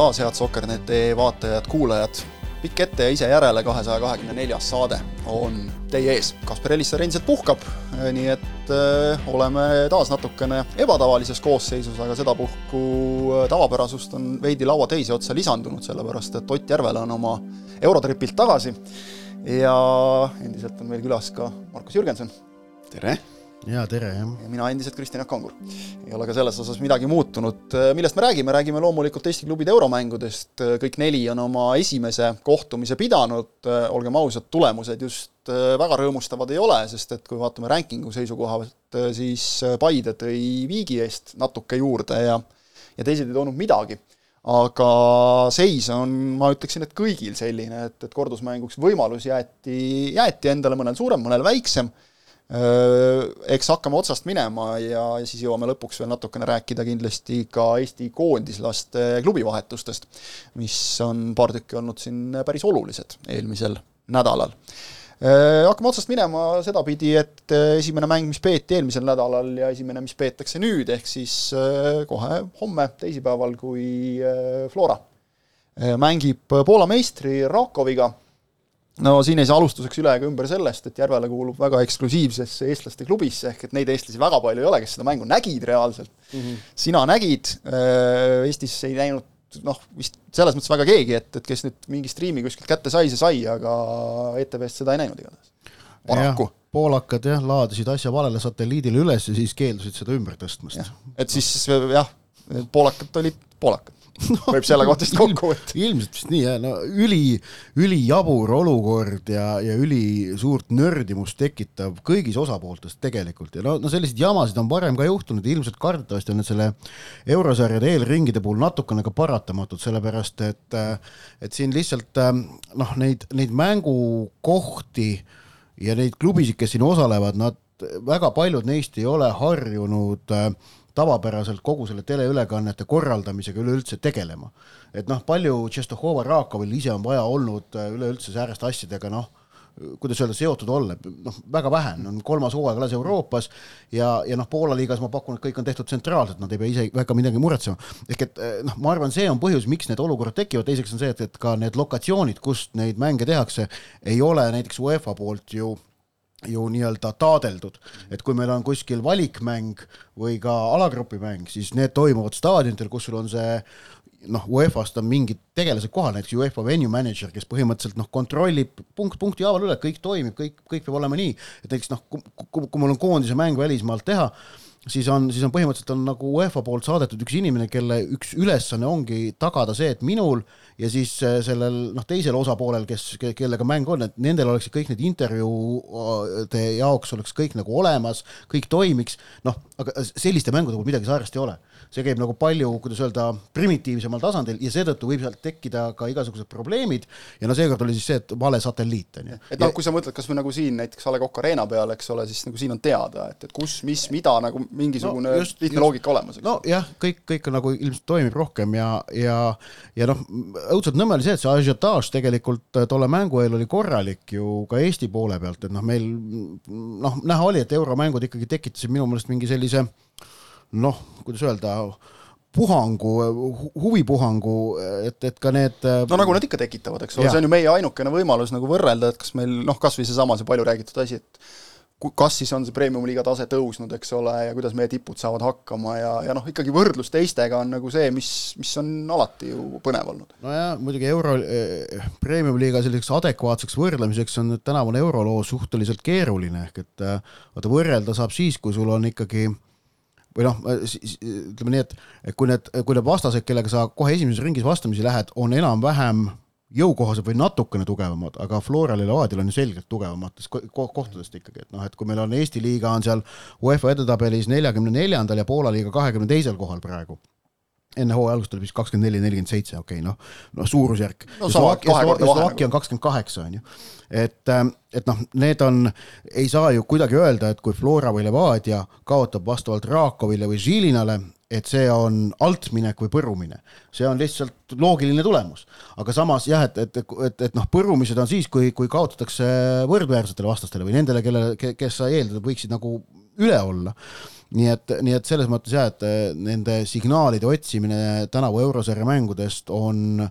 taas, head Sokkerneti vaatajad-kuulajad. pikk ette ja ise järele kahesaja kahekümne neljas saade on teie ees. Kaspar Elisser endiselt puhkab, nii et äh, oleme taas natukene ebatavalises koosseisus, aga sedapuhku äh, tavapärasust on veidi laua teise otsa lisandunud, sellepärast et Ott Järvela on oma Eurotripilt tagasi ja endiselt on meil külas ka Markus Jürgenson. tere! Jaa, tere, jah. ja mina endiselt Kristjan Kangur. ei ole ka selles osas midagi muutunud. millest me räägime, räägime loomulikult Eesti klubide euromängudest, kõik neli on oma esimese kohtumise pidanud, olgem ausad, tulemused just väga rõõmustavad ei ole, sest et kui vaatame rankingu seisukohalt, siis Paide tõi viigi eest natuke juurde ja ja teised ei toonud midagi aga seis on, ma ütleksin, et kõigil selline, et, et kordusmänguks võimalus jäeti, jäeti endale, mõnel suurem, mõnel väiksem eks hakkame otsast minema ja siis jõuame lõpuks veel natukene rääkida kindlasti ka Eesti koondislaste klubivahetustest, mis on paar tükki olnud siin päris olulised eelmisel nädalal. Hakkame otsast minema sedapidi, et esimene mäng, mis peeti eelmisel nädalal ja esimene, mis peetakse nüüd, ehk siis kohe homme, teisipäeval, kui Flora mängib Poola meistri Rakoviga no siin ei saa alustuseks üle ega ümber sellest, et Järvele kuulub väga eksklusiivsesse eestlaste klubisse, ehk et neid eestlasi väga palju ei ole, kes seda mängu nägid reaalselt mm. -hmm. sina nägid, äh, Eestis ei näinud noh, vist selles mõttes väga keegi, et, et kes nüüd mingi striimi kuskilt kätte sai, see sai, aga ETV-st seda ei näinud igatahes. paraku. poolakad jah, laadisid asja valele satelliidile üles ja siis keeldusid seda ümber tõstmast. et siis jah, poolakad olid poolakad võib selle kohta vist kokku võtta. ilmselt vist nii jah, no üli, ülijabur olukord ja, ja ülisuurt nördimust tekitav kõigis osapooltes tegelikult. Ja no, no selliseid jamasid on varem ka juhtunud. Ja ilmselt kardetavasti on need selle eurosarjade eelringide puhul natukene ka paratamatud, sellepärast et et siin lihtsalt noh, neid, neid mängukohti ja neid klubisid, kes siin osalevad, nad väga paljud neist ei ole harjunud äh, tavapäraselt kogu selle teleülekannete korraldamisega üleüldse tegelema. et noh, palju Tšestohova Rakovil ise on vaja olnud äh, üleüldse sääraste asjadega noh, kuidas öelda, seotud olla, noh, väga vähe, on kolmas hooaeg alles Euroopas ja, ja noh, Poola liigas ma pakun, et kõik on tehtud tsentraalselt, nad ei pea ise väga midagi muretsema. ehk et äh, noh, ma arvan, see on põhjus, miks need olukorrad tekivad, teiseks on see, et, et ka need lokatsioonid, kust neid mänge tehakse, ei ole näiteks UEFA poolt ju ju nii-öelda taadeldud, et kui meil on kuskil valikmäng või ka alagrupimäng, siis need toimuvad staadionidel, kus sul on see noh, UEFA-st on mingid tegelased kohal, näiteks UEFA venue manager, kes põhimõtteliselt noh, kontrollib punkt punkti haaval üle, kõik toimib, kõik, kõik peab olema nii, et näiteks noh, kui mul on koondise mäng välismaalt teha, siis on, siis on põhimõtteliselt on nagu UEFA poolt saadetud üks inimene, kelle üks ülesanne ongi tagada see, et minul ja siis äh, sellel noh, teisel osapoolel, kes, kellega mäng on, et nendel oleksid kõik need intervjuude jaoks oleks kõik nagu olemas, kõik toimiks, noh, aga selliste mängude puhul midagi säärast ei ole. See käib nagu palju, kuidas öelda, primitiivsemal tasandil ja seetõttu võib sealt tekkida ka igasugused probleemid. Ja no seekord oli siis see, et vale satelliit on ju. et noh, kui sa mõtled kas või nagu siin näiteks A Le Coq Arena peal, eks ole, siis nagu siin on teada, et, et kus, mis, mida nagu mingisugune no, just, lihtne just, loogika olemas. nojah, kõik, kõik nagu ilmselt toimib rohkem ja, ja, ja noh, õudselt nõme oli see, et see ažiotaaž tegelikult tolle mängu eel oli korralik ju ka Eesti poole pealt, et noh, meil noh, näha oli, et euromängud ikkagi tekitasid minu meelest mingi sellise noh, kuidas öelda, puhangu, huvipuhangu, et, et ka need no nagu nad ikka tekitavad, eks ole, see on ju meie ainukene võimalus nagu võrrelda, et kas meil noh, kas või seesama, see palju räägitud asi, et kas siis on see premium-liiga tase tõusnud, eks ole, ja kuidas meie tipud saavad hakkama ja, ja noh, ikkagi võrdlus teistega on nagu see, mis, mis on alati ju põnev olnud. nojah, muidugi euro eh,, premium-liiga selliseks adekvaatseks võrdlemiseks on nüüd tänavune euroloo suhteliselt keeruline, ehk et vaata, võrrelda saab siis, kui sul on ikkagi või noh, ütleme nii, et kui need, kui need vastased, kellega sa kohe esimeses ringis vastamisi lähed, on enam-vähem jõukohased või natukene tugevamad, aga Floral ja Levadial on ju selgelt tugevamatest kohtadest ikkagi, et noh, et kui meil on Eesti liiga on seal UEFA edetabelis neljakümne neljandal ja Poola liiga kahekümne teisel kohal praegu enne hooaja algust oli vist kakskümmend neli, nelikümmend seitse, okei okay,, noh, noh suurusjärk no,. Slovakkia on kakskümmend kaheksa, on ju. et, ähm, et noh, need on, ei saa ju kuidagi öelda, et kui Flora või Levadia kaotab vastavalt Rakovile või Žilinale, et see on altminek või põrumine. see on lihtsalt loogiline tulemus. aga samas jah, et, et, et, et noh, põrumised on siis, kui, kui kaotatakse võrdväärsetele vastastele või nendele, kelle, kes sa eeldad, võiksid nagu üle olla nii et, nii et selles mõttes jah, et äh, nende signaalide otsimine tänavu eurosarja mängudest on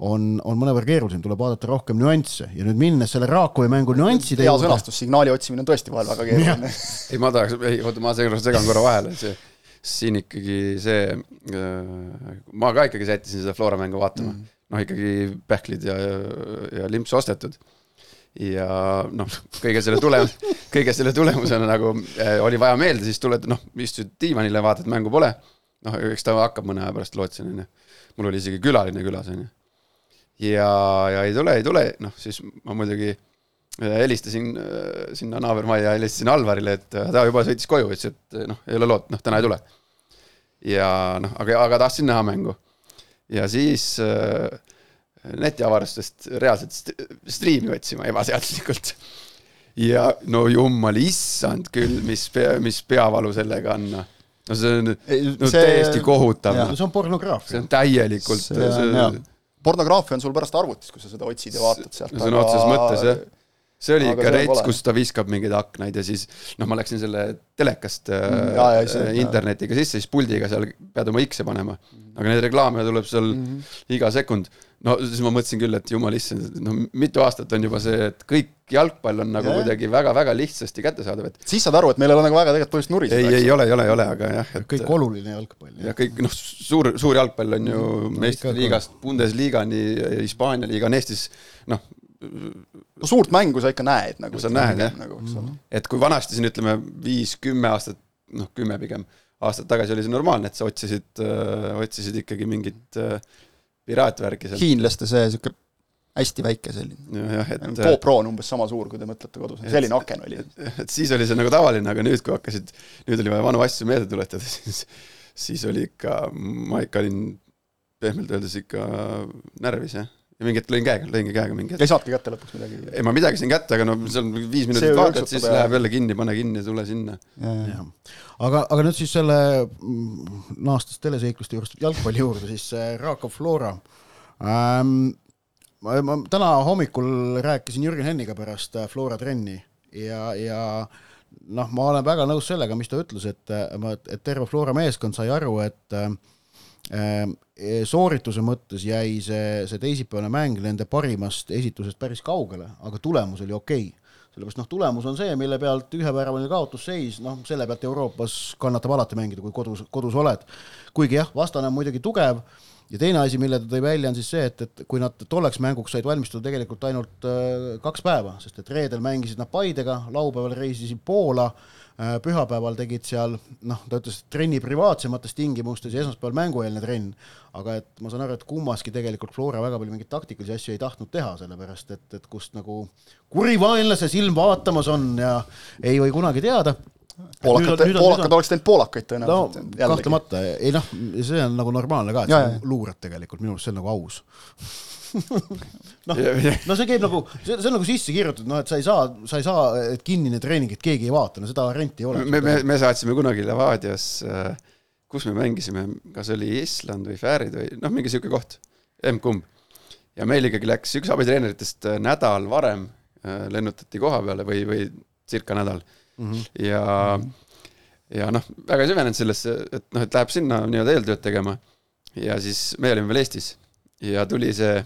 on, on mõnevõrra keerulisem, tuleb vaadata rohkem nüansse ja nüüd minnes selle Raakovi mängu nüansside hea sõnastus, signaali otsimine on tõesti vahel väga keeruline. ei, ma tahaks, ei oota, ma segan korra vahele, see siin ikkagi see, ma ka ikkagi sättisin seda Flora mängu vaatama mm. -hmm. noh, ikkagi pähklid ja, ja, ja limps ostetud ja noh, kõige selle tulem-, kõige selle tulemusena nagu äh, oli vaja meelde, siis tuled, noh, istud diivanile, vaatad, mängu pole. noh, eks ta hakkab mõne aja pärast, lootsin, onju. mul oli isegi külaline külas, onju. ja, ja ei tule, ei tule, noh, siis ma muidugi äh, helistasin äh, sinna naabermajja, helistasin Alvarile, et äh, ta juba sõitis koju, ütles, et noh, ei ole loot, noh, täna ei tule. ja noh, aga, aga tahtsin näha mängu. ja siis äh, netiavarustest reaalselt striimi otsima ebaseaduslikult. ja no jumal, issand küll, mis pea, mis peavalu sellega on. No see on no, see, täiesti kohutav. See on pornograafia. see on täielikult. pornograafia on sul pärast arvutis, kui sa seda otsid ja vaatad sealt. sõna otseses mõttes jah see oli ikka rets, kus ta viskab mingeid aknaid ja siis noh, ma läksin selle telekast mm, ja, ja, see, internetiga sisse, siis puldiga seal pead oma X-e panema. aga neid reklaame tuleb seal mm -hmm. iga sekund no siis ma mõtlesin küll, et jumal issand, no mitu aastat on juba see, et kõik jalgpall on nagu yeah. kuidagi väga-väga lihtsasti kättesaadav, et siis saad aru, et meil ei ole nagu väga tegelikult põhjust nuriseda. ei, ei ole, ei ole, ei ole, aga jah et.... kõik oluline jalgpall. ja kõik noh, suur, suur jalgpall on ju no, meistriliigast Bundesliigani, Hispaania liiga on Eestis noh, no suurt mängu sa ikka näed nagu. sa näed jah nagu,, et kui vanasti siin ütleme viis-kümme aastat, noh kümme pigem, aastat tagasi oli see normaalne, et sa otsisid äh,, otsisid ikkagi mingit äh, piraatvärki seal. hiinlaste see niisugune hästi väike selline. et GoPro on umbes sama suur, kui te mõtlete kodus, selline aken oli. et siis oli see nagu tavaline, aga nüüd, kui hakkasid, nüüd oli vaja vanu asju meelde tuletada, siis, siis oli ikka, ma ikka olin pehmelt öeldes ikka närvis, jah ja mingi hetk lõin käega, lõingi käega mingi hetk. ei saatki kätte lõpuks midagi? ei, ma midagi sain kätte, aga no seal viis minutit vaatad, siis ja. läheb jälle kinni, pane kinni, tule sinna. aga, aga nüüd siis selle mm, naastes teleseikluste juurest jalgpalli juurde, siis Rakov Flora ähm,. ma, ma täna hommikul rääkisin Jürgen Henniga pärast äh, Flora trenni ja, ja noh, ma olen väga nõus sellega, mis ta ütles, et, et terve Flora meeskond sai aru, et äh, soorituse mõttes jäi see, see teisipäevane mäng nende parimast esitusest päris kaugele, aga tulemus oli okei okay sellepärast noh, tulemus on see, mille pealt ühepäevane kaotusseis, noh, selle pealt Euroopas kannatab alati mängida, kui kodus, kodus oled. kuigi jah, vastane on muidugi tugev ja teine asi, mille ta tõi välja, on siis see, et, et kui nad tolleks mänguks said valmistuda tegelikult ainult äh, kaks päeva, sest et reedel mängisid nad Paidega, laupäeval reisisid Poola Äh, pühapäeval tegid seal noh, ta ütles, trenni privaatsemates tingimustes ja esmaspäeval mängueelne trenn, aga et ma saan aru, et kummaski tegelikult Flora väga palju mingeid taktikalisi asju ei tahtnud teha, sellepärast et, et kust nagu kuri vaenlase silm vaatamas on ja ei või kunagi teada. Poolakad, poolakad oleks teinud poolakaid tõenäoliselt no,. kahtlemata, ei noh, see on nagu normaalne ka, et sa luurad tegelikult, minu arust see on nagu aus noh, no see käib nagu, see, on nagu sisse kirjutatud, noh, et sa ei saa, sa ei saa, et kinnine treening, et keegi ei vaata, no seda varianti ei ole. me, me, me saatsime kunagi Levadias, äh, kus me mängisime, kas oli Island või Fäärid või noh, mingi sihuke koht, emb-kumb. ja meil ikkagi läks üks abitreeneritest äh, nädal varem äh, lennutati koha peale või, või circa nädal mm. -hmm. ja mm, -hmm. ja noh, väga ei süvenenud sellesse, et noh, et läheb sinna nii-öelda eeltööd tegema. ja siis me olime veel Eestis ja tuli see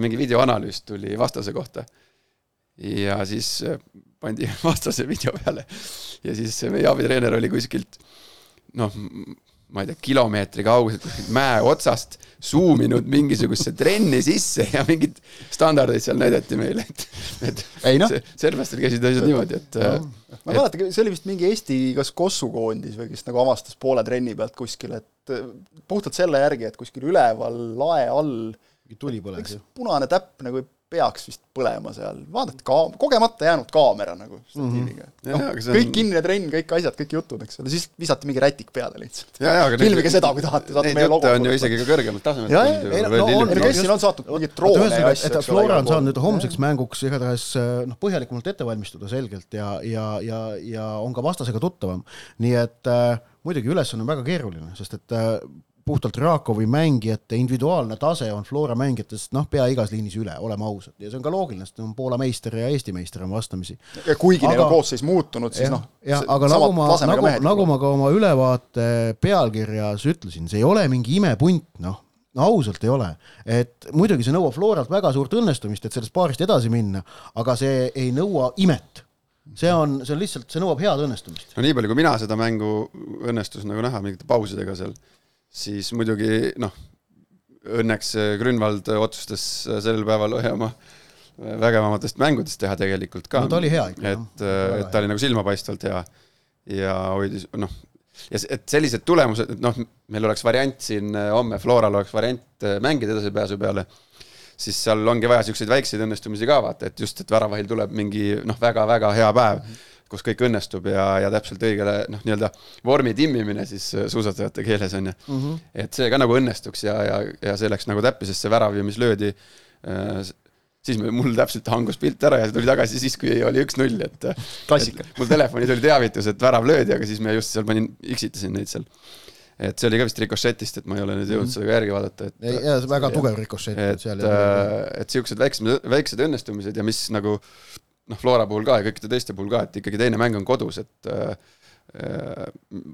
mingi videoanalüüs tuli vastase kohta. ja siis äh, pandi vastase video peale ja siis meie abitreener oli kuskilt noh, ma ei tea, kilomeetri kauguselt kuskilt mäe otsast suuminud mingisugusesse trenni sisse ja mingid standardeid seal näidati meile, et, et ei, no. servlastel käisid asjad niimoodi, et no.. Äh, ma ei mäleta, see oli vist mingi Eesti kas Kossu koondis või kes nagu avastas poole trenni pealt kuskil, et puhtalt selle järgi, et kuskil üleval lae all tuli põles ju. punane täpp nagu peaks vist põlema seal, vaadake, ka-, kogemata jäänud kaamera nagu statiiviga mm. -hmm. No, on... kõik kinnine trenn, kõik asjad, kõik jutud, eks ole, siis visati mingi rätik peale lihtsalt. filmige neid... seda, kui tahate, saate meie logo. on ju isegi ka kõrgemalt tasemelt. jah, ei no, no on, kes siin on saatnud mingeid droone ja asju, eks ole. Flora on saanud nüüd homseks mänguks igatahes noh, põhjalikumalt ette valmistuda selgelt ja, ja, ja, ja on ka vastasega tuttavam. nii et äh, muidugi ülesanne on väga keeruline, sest et äh, puhtalt Rakovi mängijate individuaalne tase on Flora mängijatest noh, pea igas liinis üle, oleme ausad, ja see on ka loogiline, sest on Poola meister ja Eesti meister on vastamisi. ja kuigi aga, neil on koosseis muutunud, siis noh. jah, aga nagu ma, nagu, nagu ma ka oma ülevaate pealkirjas ütlesin, see ei ole mingi imepunt, noh no ausalt ei ole, et muidugi see nõuab Floralt väga suurt õnnestumist, et sellest paarist edasi minna, aga see ei nõua imet see on, see on lihtsalt, see nõuab head õnnestumist. no nii palju, kui mina seda mängu õnnestus nagu näha mingite pausidega seal, siis muidugi noh, õnneks Grünwald otsustas sellel päeval ühe oma vägevamatest mängudest teha tegelikult ka. no ta oli hea ikka. et, et ta oli nagu silmapaistvalt hea ja hoidis, noh, ja et sellised tulemused, et noh, meil oleks variant siin homme, Floral oleks variant mängida edasipääsu peale, siis seal ongi vaja niisuguseid väikseid õnnestumisi ka vaata, et just, et väravahil tuleb mingi noh, väga-väga hea päev mm. -hmm kus kõik õnnestub ja, ja täpselt õigele noh, nii-öelda vormi timmimine siis äh, suusatajate keeles on ju mm. -hmm. et see ka nagu õnnestuks ja, ja, ja see läks nagu täppi, sest see värav ju, mis löödi äh,, siis mul täpselt hangus pilt ära ja see tuli tagasi siis, kui oli üks-null, et. klassika. mul telefonis oli teavitus, et värav löödi, aga siis me just seal panin, X-itasin neid seal et see oli ka vist rikošetist, et ma ei ole nüüd jõudnud mm -hmm. seda ka järgi vaadata, et. ja väga tugev rikošett. et, äh, et siuksed väiksed, väiksed õnnestumised ja mis nagu noh, Flora puhul ka ja kõikide teiste puhul ka, et ikkagi teine mäng on kodus, et äh, äh,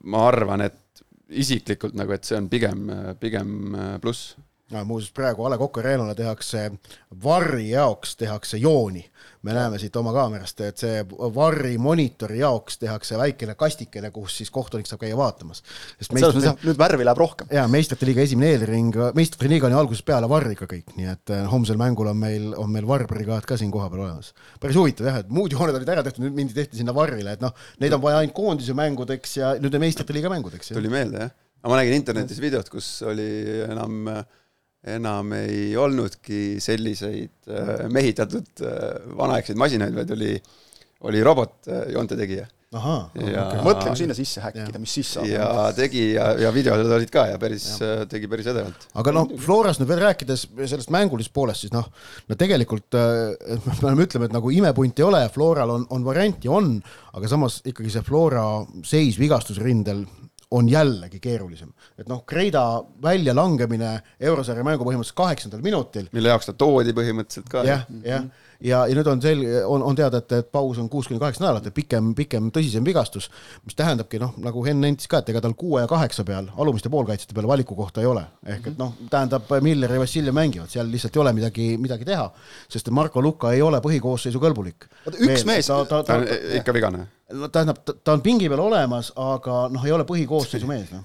ma arvan, et isiklikult nagu, et see on pigem, pigem pluss no muuseas, praegu A Le Coq Arena'le tehakse varri jaoks tehakse jooni. me näeme siit oma kaamerast, et see varri monitori jaoks tehakse väikene kastikene, kus siis kohtunik saab käia vaatamas. selles mõttes nüüd värvi läheb rohkem. jaa, meistrite liiga esimene eelring, meistrite liiga on ju algusest peale varriga kõik, nii et eh, homsel mängul on meil, on meil varrbrigaad ka siin kohapeal olemas. päris huvitav jah, et muud jooned olid ära tehtud, nüüd mindi tehti sinna varrile, et noh, neid on vaja ainult koondise mängudeks ja nüüd on meistrite liiga mängudeks. tuli meelde jah, aga ma nägin internetis videot, kus oli enam äh, enam ei olnudki selliseid äh, mehitatud äh, vanaaegseid masinaid, vaid oli, oli robot äh, joonte tegija. okay. mõtle, kui sinna sisse häkkida, mis siis saab. ja tegi ja, ja videod olid ka ja päris, tegi päris edevalt. aga noh, Florast nüüd veel rääkides sellest mängulisest poolest, siis noh, no tegelikult me peame ütlema, et nagu imepunti ei ole, Floral on, on varianti, on, aga samas ikkagi see Flora seis vigastusrindel on jällegi keerulisem. et noh, Kreida väljalangemine eurosarja mängu põhimõtteliselt kaheksandal minutil. mille jaoks ta toodi põhimõtteliselt ka. jah, jah, ja, ja nüüd on selge, on, on teada, et, et paus on kuus kuni kaheksa nädalat, et pikem, pikem, tõsisem vigastus, mis tähendabki noh, nagu Henn nentis ka, et ega tal kuue ja kaheksa peal, alumiste poolkaitsjate peal valikukohta ei ole. ehk et noh, tähendab, Miller ja Vassiljev mängivad, seal lihtsalt ei ole midagi, midagi teha, sest Marko Luka ei ole põhikoosseisu kõlbulik. üks Veel, mees ta, ta, ta, ta on ikka vigane? no tähendab, ta on pingi peal olemas, aga noh, ei ole põhikoosseisu mees, noh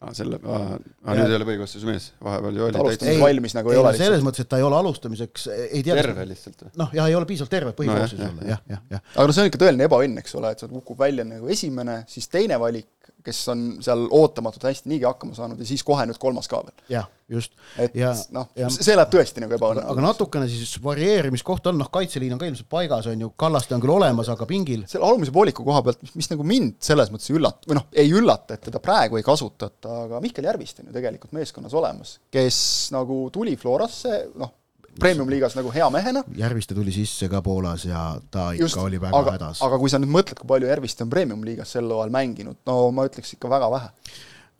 aa, selle, aa, nüüd ei ole põhikoosseisu mees, vahepeal ju oli alustamiseks valmis nagu ei, ei ole lihtsalt. selles mõttes, et ta ei ole alustamiseks, ei tea. terve lihtsalt või? noh, jah, ei ole piisavalt terve põhikoosseisus no, olla, jah, jah, jah. aga no see on ikka tõeline ebaõnn, eks ole, et sul kukub välja nagu esimene, siis teine valik kes on seal ootamatult hästi niigi hakkama saanud ja siis kohe nüüd kolmas ka veel. jah, just. et noh, see läheb tõesti nagu ebaõnne. aga natukene siis varieerimiskoht on, noh, kaitseliin on ka ilmselt paigas, on ju, Kallaste on küll olemas, aga pingil. selle alumise pooliku koha pealt, mis, mis nagu mind selles mõttes ei üllata, või noh, ei üllata, et teda praegu ei kasutata, aga Mihkel Järviste on ju tegelikult meeskonnas olemas, kes nagu tuli Florasse, noh, premium-liigas nagu hea mehena. Järviste tuli sisse ka Poolas ja ta ikka Just, oli väga aga, hädas. aga kui sa nüüd mõtled, kui palju Järviste on premium-liigas sel hooajal mänginud, no ma ütleks ikka väga vähe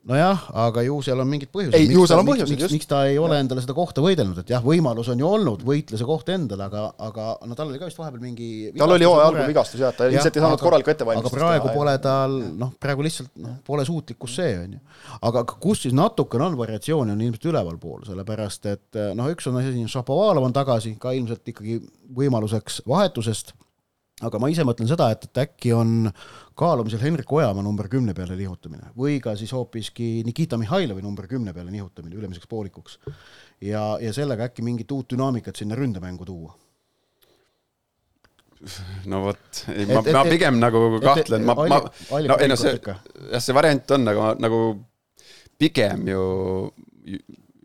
nojah, aga ju seal on mingid põhjused. ei, ju seal on põhjused, just. miks ta ei ole ja. endale seda kohta võidelnud, et jah, võimalus on ju olnud võitle see koht endale, aga, aga no tal oli ka vist vahepeal mingi tal oli hooaja algul vigastus jah, ta ja, ilmselt ei saanud korralikku ettevalmistust aga praegu teha, pole tal noh, praegu lihtsalt noh, pole suutlikkus see, on ju. aga kus siis natukene on variatsiooni, on ilmselt ülevalpool, sellepärast et noh, üks on asi, Šapovalov on tagasi ka ilmselt ikkagi võimaluseks vahetusest aga ma ise mõtlen seda, et, et äkki on kaalumisel Henrik Ojamaa number kümne peale nihutamine või ka siis hoopiski Nikita Mihhailovi number kümne peale nihutamine ülemiseks poolikuks. ja, ja sellega äkki mingit uut dünaamikat sinna ründemängu tuua no vot, ma, ma pigem et, nagu kahtlen, ma, ma, no ei no see, jah, see variant on, aga nagu pigem ju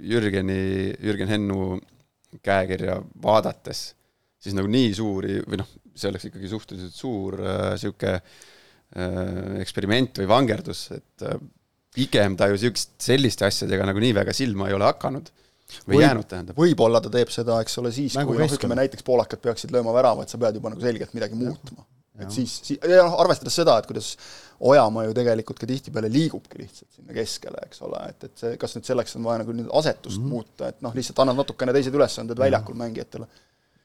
Jürgeni, Jürgen Hennu käekirja vaadates, siis nagu nii suuri või noh, see oleks ikkagi suhteliselt suur niisugune äh, äh, eksperiment või vangerdus, et äh, pigem ta ju niisugust, selliste asjadega nagu nii väga silma ei ole hakanud või Võib, jäänud, tähendab. võib-olla ta teeb seda, eks ole, siis, kui noh, ütleme näiteks poolakad peaksid lööma väravat, sa pead juba nagu selgelt midagi muutma. Et siis, siis, ja noh, arvestades seda, et kuidas Ojamaa ju tegelikult ka tihtipeale liigubki lihtsalt sinna keskele, eks ole, et, et see, kas nüüd selleks on vaja nagu nüüd asetust mm -hmm. muuta, et noh, lihtsalt annad natukene teised ülesanded väljakul mängijatele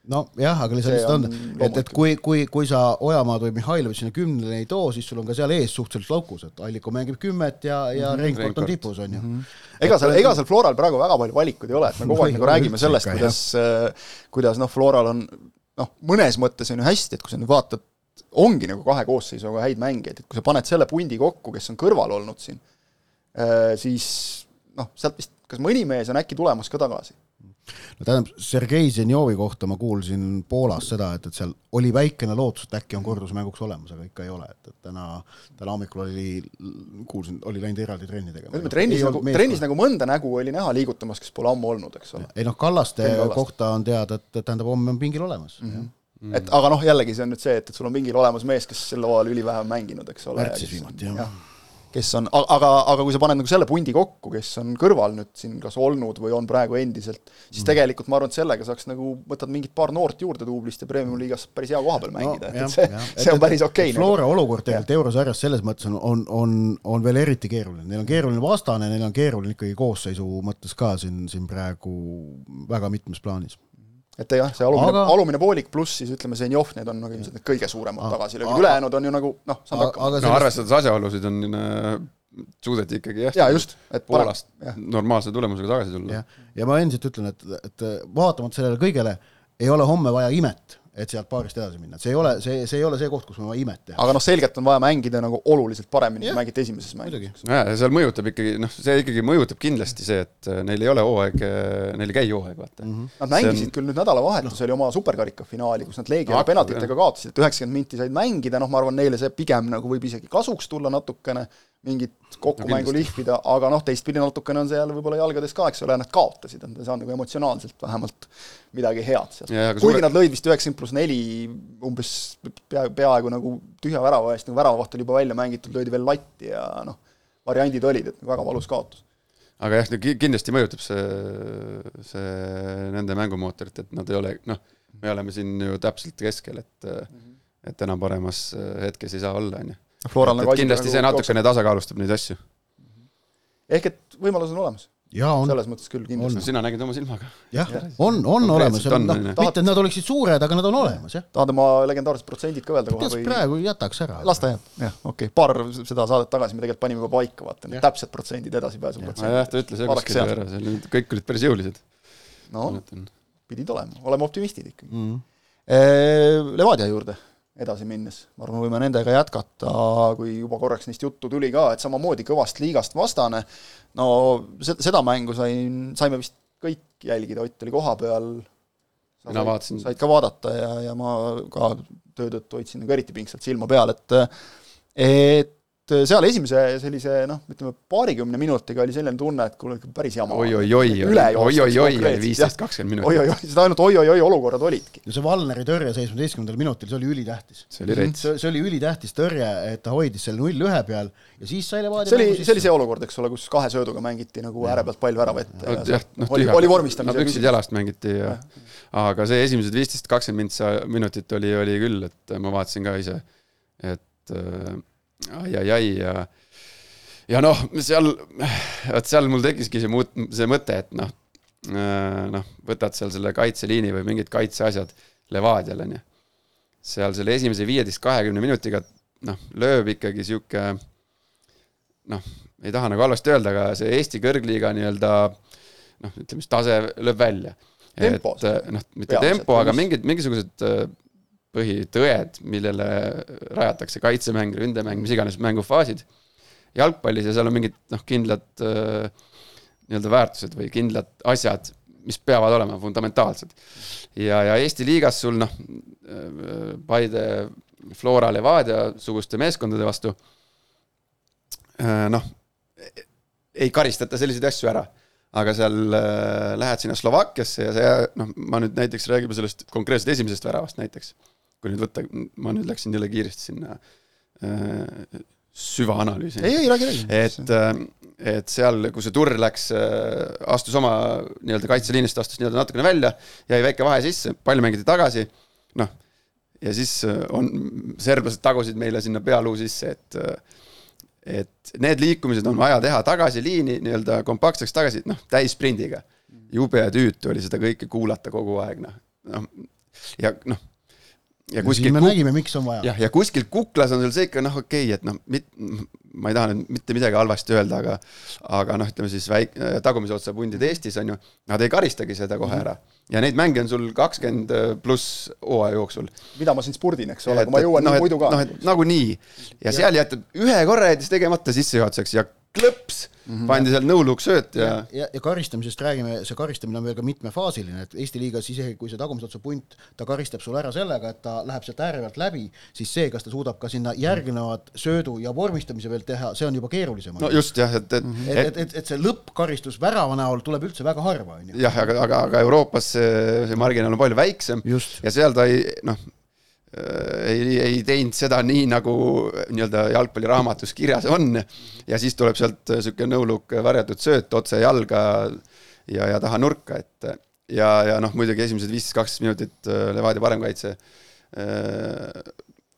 nojah, aga lihtsalt See on, on et, et kui, kui, kui sa Ojamaad või Mihhailovit sinna kümnele ei too, siis sul on ka seal ees suhteliselt laukus, et Alliko mängib kümmet ja, ja Mhm. Reinkord on tipus, on ju. ega seal, ega seal Floral praegu väga palju valikuid ei ole, et me kogu aeg nagu räägime sellest, kuidas, kuidas noh, Floral on noh, mõnes mõttes on ju hästi, et kui sa nüüd vaatad, ongi nagu kahe koosseisuga häid mängijaid, et kui sa paned selle pundi kokku, kes on kõrval olnud siin, siis noh, sealt vist kas mõni mees on äkki tulemas ka tagasi. No tähendab, Sergei Zenjovi kohta ma kuulsin Poolas seda, et, et seal oli väikene lootus, et äkki on kordusmänguks olemas, aga ikka ei ole, et, et täna, täna hommikul oli, kuulsin, oli läinud eraldi trenni tegema. ütleme, trennis nagu, trennis nagu mõnda nägu oli näha liigutamas, kes pole ammu olnud, eks ole. ei noh, Kallaste Kallaste. kohta on teada, et, tähendab, homme on pingil olemas mm. -hmm. Mm. et aga noh, jällegi see on nüüd see, et, et sul on mingil olemas mees, kes sel hooajal ülivähe on mänginud, eks ole. märtsis viimati, jah ja. Kes on, aga, aga kui sa paned nagu selle pundi kokku, kes on kõrval nüüd siin kas olnud või on praegu endiselt, siis mm. tegelikult ma arvan, et sellega saaks nagu, võtad mingid paar noort juurde duublist ja Premium-liigas päris hea koha peal mängida no,, et see, see on päris okei okay,. Flora olukord tegelikult eurosarjas selles mõttes on, on, on, on veel eriti keeruline, neil on keeruline vastane, neil on keeruline ikkagi koosseisu mõttes ka siin, siin praegu väga mitmes plaanis et jah, see alumine aga..., alumine poolik pluss siis ütleme, Zenjov, need on nagu ilmselt need kõige suuremad tagasilöögid, ülejäänud on ju nagu noh, saanud hakkama. no sellest... arvestades asjaolusid on äh, suudeti ikkagi jah ja, just, et Poolast normaalse tulemusega tagasi tulla. ja ma endiselt ütlen, et, et vaatamata sellele kõigele ei ole homme vaja imet et sealt paarist edasi minna, et see ei ole, see, see ei ole see koht, kus on vaja imet teha. aga noh, selgelt on vaja mängida nagu oluliselt paremini, kui mängite esimeses mängus. nojah, ja seal mõjutab ikkagi, noh, see ikkagi mõjutab kindlasti see, et äh, neil ei ole hooaeg, neil ei käi hooaeg, vaata mm. -hmm. Nad mängisid on... küll nüüd nädalavahetusel no. oma superkarika finaali, kus nad Leegiale penaltitega kaotasid, et üheksakümmend minti said mängida, noh, ma arvan, neile see pigem nagu võib isegi kasuks tulla natukene, mingit kokkumängu no, lihvida, aga noh, teistpidi natukene on see jälle võib-olla jalgades ka, eks ole, nad kaotasid, nad ei saanud nagu emotsionaalselt vähemalt midagi head sealt. kuigi suure... nad lõid vist üheksakümmend pluss neli umbes pea, peaaegu nagu tühja värava eest, nagu väravavaht oli juba välja mängitud, löödi veel latti ja noh, variandid olid, et väga valus kaotus. aga jah, kindlasti mõjutab see, see nende mängumootorit, et nad ei ole, noh, me oleme siin ju täpselt keskel, et mm -hmm. et enam paremas hetkes ei saa olla, on ju Floral nagu kindlasti nagu see natukene tasakaalustab neid asju. ehk et võimalus on olemas. selles mõttes küll kindlasti. sina nägid oma silmaga. jah, on, on olemas, noh, mitte et nad oleksid suured, aga nad on olemas, jah. tahad oma legendaarsed protsendid ka öelda kohe või? praegu jätaks ära. las ta jääb, jah, okei okay., paar seda saadet tagasi me tegelikult panime juba paika, vaata, need täpsed protsendid edasipääsu protsendid. jah, ta ütles jah kuskil ära, seal olid, kõik olid päris jõulised. no, pidid olema, oleme optimistid ikkagi mm. -hmm. Levadia juurde edasi minnes, ma arvan, võime nendega jätkata, kui juba korraks neist juttu tuli ka, et samamoodi kõvast liigast vastane, no seda mängu sain, saime vist kõik jälgida, Ott oli kohapeal, mina vaatasin. said ka vaadata ja, ja ma ka töö tõttu hoidsin nagu eriti pingsalt silma peal, et et seal esimese sellise noh, ütleme paarikümne minutiga oli selline tunne, et kuule, päris jama. oi-oi-oi, oi-oi-oi viisteist, kakskümmend minutit. oi-oi-oi, seda ainult oi-oi-oi olukorrad olidki. no see Valneri tõrje seitsmeteistkümnendal minutil, see oli ülitähtis. see oli rets. see oli ülitähtis tõrje, et ta hoidis selle null ühe peal ja siis sai Levadia see oli, see oli see olukord, eks ole, kus kahe sööduga mängiti nagu ääre pealt pall värava ette. jah, noh, oli, oli vormistamise no, püksid jalast mängiti ja, ja. aga see esimesed viisteist, kakskümmend minutit oli, oli küll, et ma vaatasin ka ise, et äh, ai-ai-ai ja ja noh, seal, vot seal mul tekkiski see muut-, see mõte, et noh, noh, võtad seal selle kaitseliini või mingid kaitseasjad Levadial, on ju. seal selle esimese viieteist, kahekümne minutiga noh, lööb ikkagi sihuke noh, ei taha nagu halvasti öelda, aga see Eesti kõrgliiga nii-öelda noh, ütleme siis tase lööb välja. et noh, mitte tempo, aga mingid, mingisugused põhitõed, millele rajatakse kaitsemäng, ründemäng, mis iganes mängufaasid jalgpallis ja seal on mingid noh, kindlad äh, nii-öelda väärtused või kindlad asjad, mis peavad olema fundamentaalsed. ja, ja Eesti liigas sul noh, Paide, Flora, Levadia suguste meeskondade vastu äh, noh, ei karistata selliseid asju ära. aga seal äh, lähed sinna Slovakkiasse ja see noh, ma nüüd näiteks räägime sellest konkreetselt esimesest väravast näiteks. Kui nüüd võtta, ma nüüd läksin jälle kiiresti sinna äh, süvaanalüüsi. ei, ei räägi, räägi. et, et seal, kui see turr läks, astus oma nii-öelda kaitseliinist, astus nii-öelda natukene välja, jäi väike vahe sisse, pall mängiti tagasi, noh, ja siis äh, on, serblased tagusid meile sinna pealuu sisse, et äh, et need liikumised on vaja teha tagasi liini nii-öelda kompaktseks tagasi, noh, täissprindiga. jube tüütu oli seda kõike kuulata kogu aeg, noh, noh ja noh, ja kuskil me nägime, miks on vaja. jah, ja kuskil kuklas on sul see ikka noh, okei okay,, et noh, ma ei taha nüüd mitte midagi halvasti öelda, aga aga noh, ütleme siis väik-, tagumise otsa pundid Eestis on ju, nad ei karistagi seda kohe ära. ja neid mänge on sul kakskümmend pluss hooaja jooksul. mida ma siin spurdin, eks ole, aga ma jõuan no, muidu ka. noh, et nagunii. ja seal jätab ühe korra jättis tegemata sissejuhatuseks ja klõps mm, -hmm. pandi seal nõuluksööt ja ja, ja, ja karistamisest räägime, see karistamine on veel ka mitmefaasiline, et Eesti liigas isegi kui see tagumise otsa punt, ta karistab sul ära sellega, et ta läheb sealt ääre pealt läbi, siis see, kas ta suudab ka sinna järgnevat söödu ja vormistamise veel teha, see on juba keerulisem. no just jah, et, et et, et, et, et see lõppkaristus värava näol tuleb üldse väga harva, on ju. jah, aga, aga, aga Euroopas see, see marginaal on palju väiksem just. ja seal ta ei noh ei, ei teinud seda nii, nagu nii-öelda jalgpalliraamatus kirjas on. ja siis tuleb sealt sihuke nõuluk varjatud sööt otse jalga ja, ja taha nurka, et ja, ja noh, muidugi esimesed viisteist, kaksteist minutit äh, Levadia parem kaitse. Äh,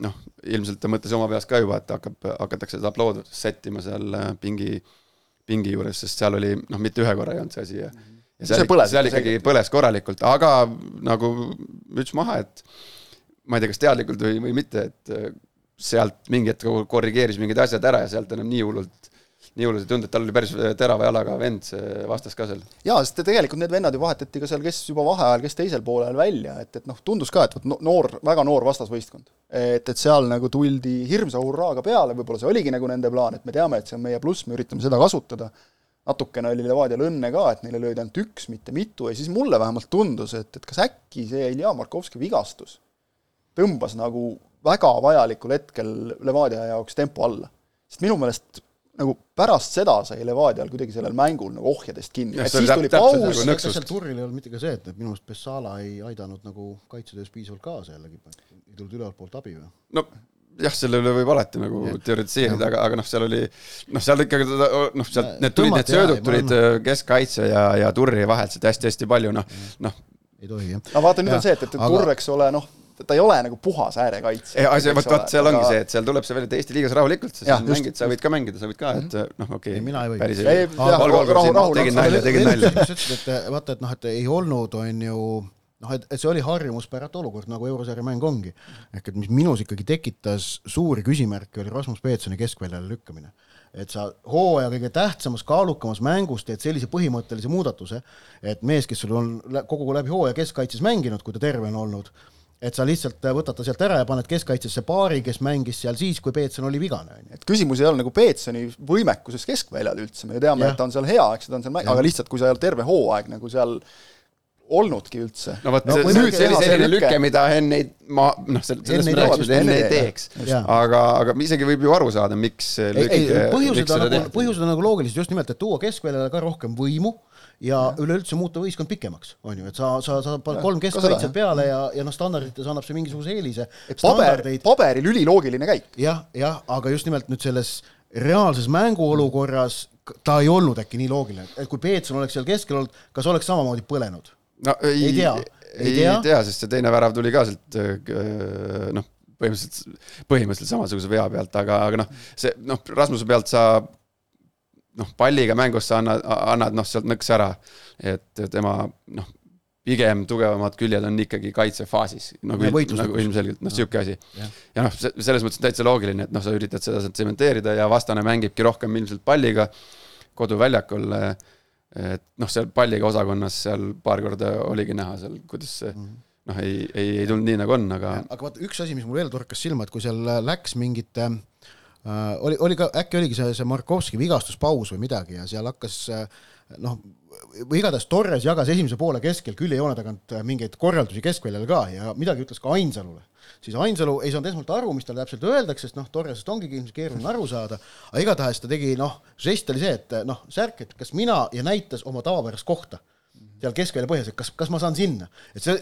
noh, ilmselt ta mõtles oma peas ka juba, et hakkab, hakatakse seda aplood sättima seal pingi, pingi juures, sest seal oli noh, mitte ühe korra ei olnud see asi ja ja seal, seal ikkagi põles korralikult, aga nagu müts maha, et ma ei tea, kas teadlikult või, või mitte, et äh, sealt mingi hetk korrigeeris mingid asjad ära ja sealt enam nii hullult, nii hullult ei tundu, et tal oli päris terava jalaga vend see vastas ka seal. jaa, sest tegelikult need vennad ju vahetati ka seal, kes juba vaheajal, kes teisel poolel välja, et, et noh, tundus ka, et vot noor, väga noor vastasvõistkond. et, et seal nagu tuldi hirmsa hurraaga peale, võib-olla see oligi nagu nende plaan, et me teame, et see on meie pluss, me üritame seda kasutada, natukene oli Levadial õnne ka, et neile löödi ainult üks, mitte mitu, ja siis mulle vähemalt tundus, et, et kas äkki see Ilja Markovski vigastus tõmbas nagu väga vajalikul hetkel Levadia jaoks tempo alla. sest minu meelest nagu pärast seda sai Levadial kuidagi sellel mängul nagu ohjadest kinni, et siis tuli paus. kas seal Turril ei olnud mitte ka see, et, minu meelest Bessala ei aidanud nagu kaitsetöös piisavalt kaasa jällegi, ei tulnud ülevalt poolt abi või? no jah, selle üle võib alati nagu teoritiseerida, aga, aga noh, seal oli noh, seal ikkagi noh, sealt need tulid, need söödud tulid äh, keskkaitse ja, ja Turri vahelt sealt hästi-hästi palju, noh, noh. ei tohi jah. no vaata, nüüd ja. on see, et, et, et aga... Turr, eks ole, noh ta ei ole nagu puhas äärekaitse. asi, vot, vot seal ongi see, et seal tuleb see välja, et Eesti liigas rahulikult, sa mängid, sa võid ka mängida, sa võid ka, et mhm. noh, okei okay,. mina ei või. päris ei või. tegin nalja, tegin nalja. sa ütlesid, et vaata, et noh, et ei olnud, on ju noh, et, et see oli harjumuspäratu olukord, nagu eurosarja mäng ongi. ehk et mis minus ikkagi tekitas suuri küsimärke, oli Rasmus Peetsoni keskväljale lükkamine. et sa hooaja kõige tähtsamas, kaalukamas mängus teed sellise põhimõttelise muudatuse, et mees, kes sul on kogu läbi hooaja keskkaitses mänginud, kui ta terve on olnud, et sa lihtsalt võtad ta sealt ära ja paned keskkaitsesse paari, kes mängis seal siis, kui Peetson oli vigane, on ju. et küsimus ei ole nagu Peetsoni võimekuses keskväljal üldse, me teame, et ta on seal hea, eks ta on seal mäng-, aga lihtsalt kui sa ei ole terve hooaeg nagu seal olnudki üldse. no vot no,, see, see, oli selline lüke, mida Henn ei, ma noh, selles mõttes Henn ei teeks. aga, aga isegi võib ju aru saada, miks lüke, põhjused on nagu, põhjused on nagu loogilised, just nimelt, et tuua keskväljale ka rohkem võimu ja üleüldse muuta võistkond pikemaks, on ju, et sa, sa, sa paned kolm keskkaitset peale ja, ja noh, standardites annab see mingisuguse eelise. paber, paberil üliloogiline käik. jah, jah, aga just nimelt nüüd selles reaalses mänguolukorras ta ei olnud äkki nii loogiline, et kui Peetson oleks seal keskel olnud, kas oleks samamoodi põlenud? No ei, ei tea, ei, ei tea, tea, sest see teine värav tuli ka sealt äh, noh, põhimõtteliselt, põhimõtteliselt samasuguse vea pealt, aga, aga noh, see noh, Rasmuse pealt sa noh, palliga mängus sa annad, annad noh, sealt nõks ära. et tema noh, pigem tugevamad küljed on ikkagi kaitsefaasis, nagu, nagu ilmselgelt noh, sihuke asi. ja noh, selles mõttes täitsa loogiline, et noh, sa üritad seda tsementeerida ja vastane mängibki rohkem ilmselt palliga koduväljakul. Et noh, seal palliga osakonnas seal paar korda oligi näha seal, kuidas see mm -hmm noh, ei, ei, ei tulnud nii, nagu on, aga. aga vaata, üks asi, mis mul veel torkas silma, et kui seal läks mingite äh, oli, oli ka, äkki oligi see, see Markovski vigastuspaus või midagi ja seal hakkas äh, noh, või igatahes Torres jagas esimese poole keskel küljejoone tagant äh, mingeid korraldusi keskväljal ka ja midagi ütles ka Ainsalule. siis Ainsalu ei saanud esmalt aru, mis talle täpselt öeldakse, sest noh, Torresest ongi ilmselt keeruline aru saada, aga igatahes ta tegi noh, žest oli see, et noh, särk, et kas mina ja näitas oma tavapärast kohta seal keskvälja põhjas, et kas, kas ma saan sinna. et see,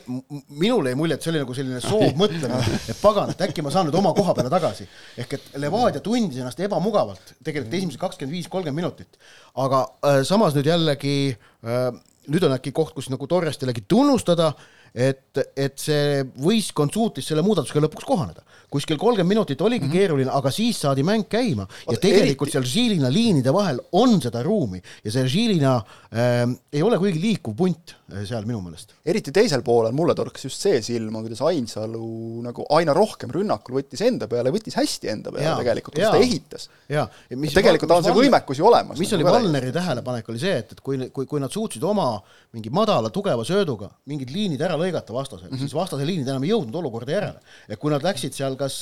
minule jäi mulje, et see oli nagu selline soov mõtlemine, et pagan, et äkki ma saan nüüd oma koha peale tagasi. ehk et Levadia tundis ennast ebamugavalt tegelikult esimesed kakskümmend viis, kolmkümmend minutit. aga äh, samas nüüd jällegi äh, nüüd on äkki koht, kus nagu Torrest jällegi tunnustada, et, et see võistkond suutis selle muudatusega lõpuks kohaneda. Kuskil kolmkümmend minutit oligi mm -hmm. keeruline, aga siis saadi mäng käima ja tegelikult seal Žilina liinide vahel on seda ruumi ja see Žilina äh, ei ole kuigi liikuv punt äh, seal minu meelest. eriti teisel poolel mulle torkas just see silma, kuidas Ainsalu nagu aina rohkem rünnakul võttis enda peale, võttis hästi enda peale ja, tegelikult, kuidas ta ehitas. ja, ja mis tegelikult on see võimekus ju olemas. mis nagu oli Valneri tähelepanek, oli see, et, et kui, kui, kui nad suutsid oma mingi madala tugeva sööduga mingid liinid ära lõigata vastasel mm, -hmm. siis vastase liinid enam ei jõudnud olukorda järele. et kui nad läksid seal kas,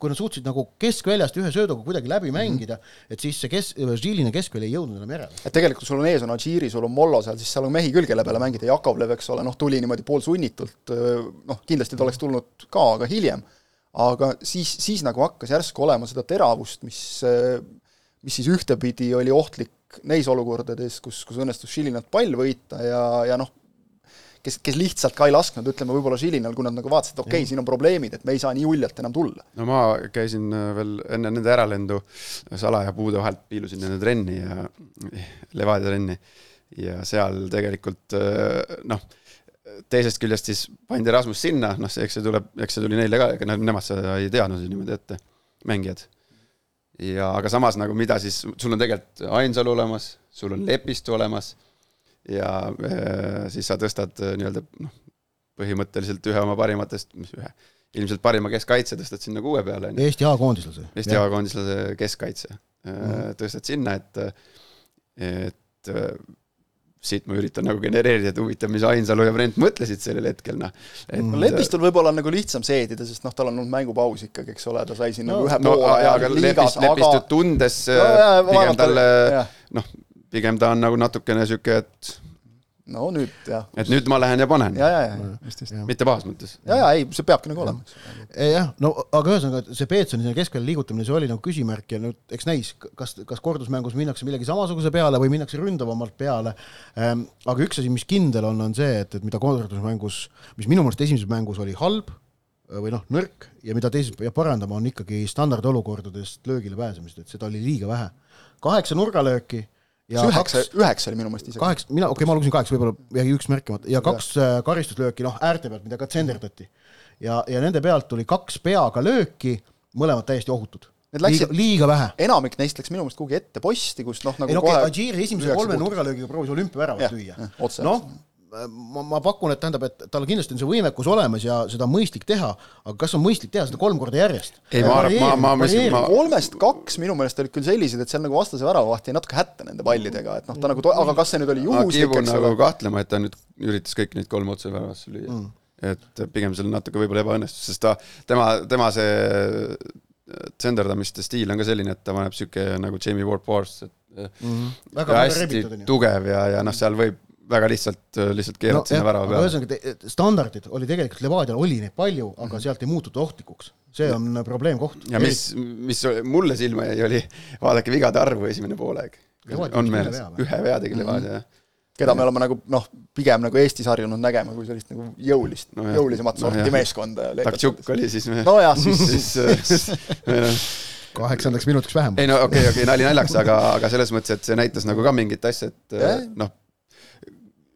kui nad suutsid nagu keskväljast ühe sööduga kuidagi läbi mängida mm, -hmm. et siis see kes-, Žiline keskväli ei jõudnud enam järele. et tegelikult sul on ees on Adžiri, sul on Mollo seal, siis seal on mehi küll, kelle peale mängida, Jakovlev, eks ole, noh, tuli niimoodi poolsunnitult, noh, kindlasti ta oleks tulnud ka, aga hiljem. aga siis, siis nagu hakkas järsku olema seda teravust, mis, mis siis ühtepidi oli ohtlik neis olukordades, kus, kus õnnestus Žilinat pall võita ja, ja noh, kes, kes lihtsalt ka ei lasknud, ütleme võib-olla Žilinal, kui nad nagu vaatasid, et okei okay,, siin on probleemid, et me ei saa nii uljalt enam tulla. no ma käisin äh, veel enne nende äralendu salaja puude vahelt, piilusin nende trenni ja Levadia trenni ja seal tegelikult äh, noh, teisest küljest siis pandi Rasmus sinna, noh, eks see tuleb, eks see tuli neile ka, ega nemad seda ei teadnud ju niimoodi ette, mängijad. ja aga samas nagu mida siis, sul on tegelikult Ainsalu olemas, sul on Lepistu olemas ja äh, siis sa tõstad äh, nii-öelda noh, põhimõtteliselt ühe oma parimatest, mis ühe, ilmselt parima keskkaitse tõstad sinna kuue peale. Eesti A-koondislase. Eesti A-koondislase keskkaitse mm -hmm. tõstad sinna, et, et siit ma üritan nagu genereerida, et huvitav, mis Ainsalu ja Brent mõtlesid sellel hetkel, noh. et no, Lepistul võib-olla on nagu lihtsam seedida, sest noh, tal on olnud mängupaus ikkagi, eks ole, ta sai siin no, nagu ühe no, poole ja, aga aga Lepistut tundes no, pigem talle noh, pigem ta on nagu natukene niisugune, et no nüüd jah. et nüüd ma lähen ja panen. ja, ja, ja, just, just. mitte pahas mõttes. ja, ja ei, see peabki nagu olema. jah, no aga ühesõnaga see Peetsoni sinna keskele liigutamine, see oli nagu küsimärk ja nüüd eks näis, kas, kas kordusmängus minnakse millegi samasuguse peale või minnakse ründavamalt peale ähm,. aga üks asi, mis kindel on, on see, et, et mida kordusmängus, mis minu meelest esimeses mängus oli halb või noh, nõrk ja mida teises peab parandama, on ikkagi standardolukordadest löögile pääsemist, et seda oli liiga vähe. kaheksa nurgalööki ja üheksa üheksa oli minu meelest isegi. kaheksa, mina, okei okay,, ma lugesin kaheksa, võib-olla jäi üks märkimata ja kaks ja. Äh, karistuslööki, noh, äärte pealt, mida ka tsenderdati. ja, ja nende pealt tuli kaks peaga lööki, mõlemad täiesti ohutud. liiga, liiga vähe. enamik neist läks minu meelest kuhugi ette posti, kus noh, nagu ei no okei okay,, Adžiri esimese kolme nurgalöögiga proovis olümpiaväravat lüüa. noh, ma, ma pakun, et tähendab, et tal kindlasti on see võimekus olemas ja seda on mõistlik teha, aga kas on mõistlik teha seda kolm korda järjest? ei, ma arvan, ma, ma mõtlesin, ma kolmest kaks minu meelest olid küll sellised, et seal nagu vastase väravavaht jäi natuke hätta nende pallidega, et noh, ta nagu, aga kas see nüüd oli juhuslik, eks ole. nagu kahtlema, et ta nüüd üritas kõik neid kolm otse väravasse lüüa mm.. et pigem seal natuke võib-olla ebaõnnestus, sest ta, tema, tema see tsenderdamiste stiil on ka selline, et ta paneb sihuke nagu Jamie Ward Powers, et mm -hmm. hästi tugev ja, ja noh, seal võib väga lihtsalt, lihtsalt keerad no, sinna värava peale. ühesõnaga, standardid oli tegelikult Levadial oli neid palju, aga mm -hmm. sealt ei muututa ohtlikuks. see on ja. probleemkoht. ja mis, mis mulle silma jäi, oli vaadake vigade arvu esimene poolaeg. on meeles, ühe vea tegi Levadia mm, -hmm. jah keda me oleme nagu noh, pigem nagu Eestis harjunud nägema kui sellist nagu jõulist no, jõulisemat sorti no, meeskonda. Taktšuk oli siis. nojah, siis, siis kaheksandaks minutiks vähem. ei no okei okay,, okei okay,, nali naljaks, aga, aga selles mõttes, et see näitas nagu ka mingit asja, et noh,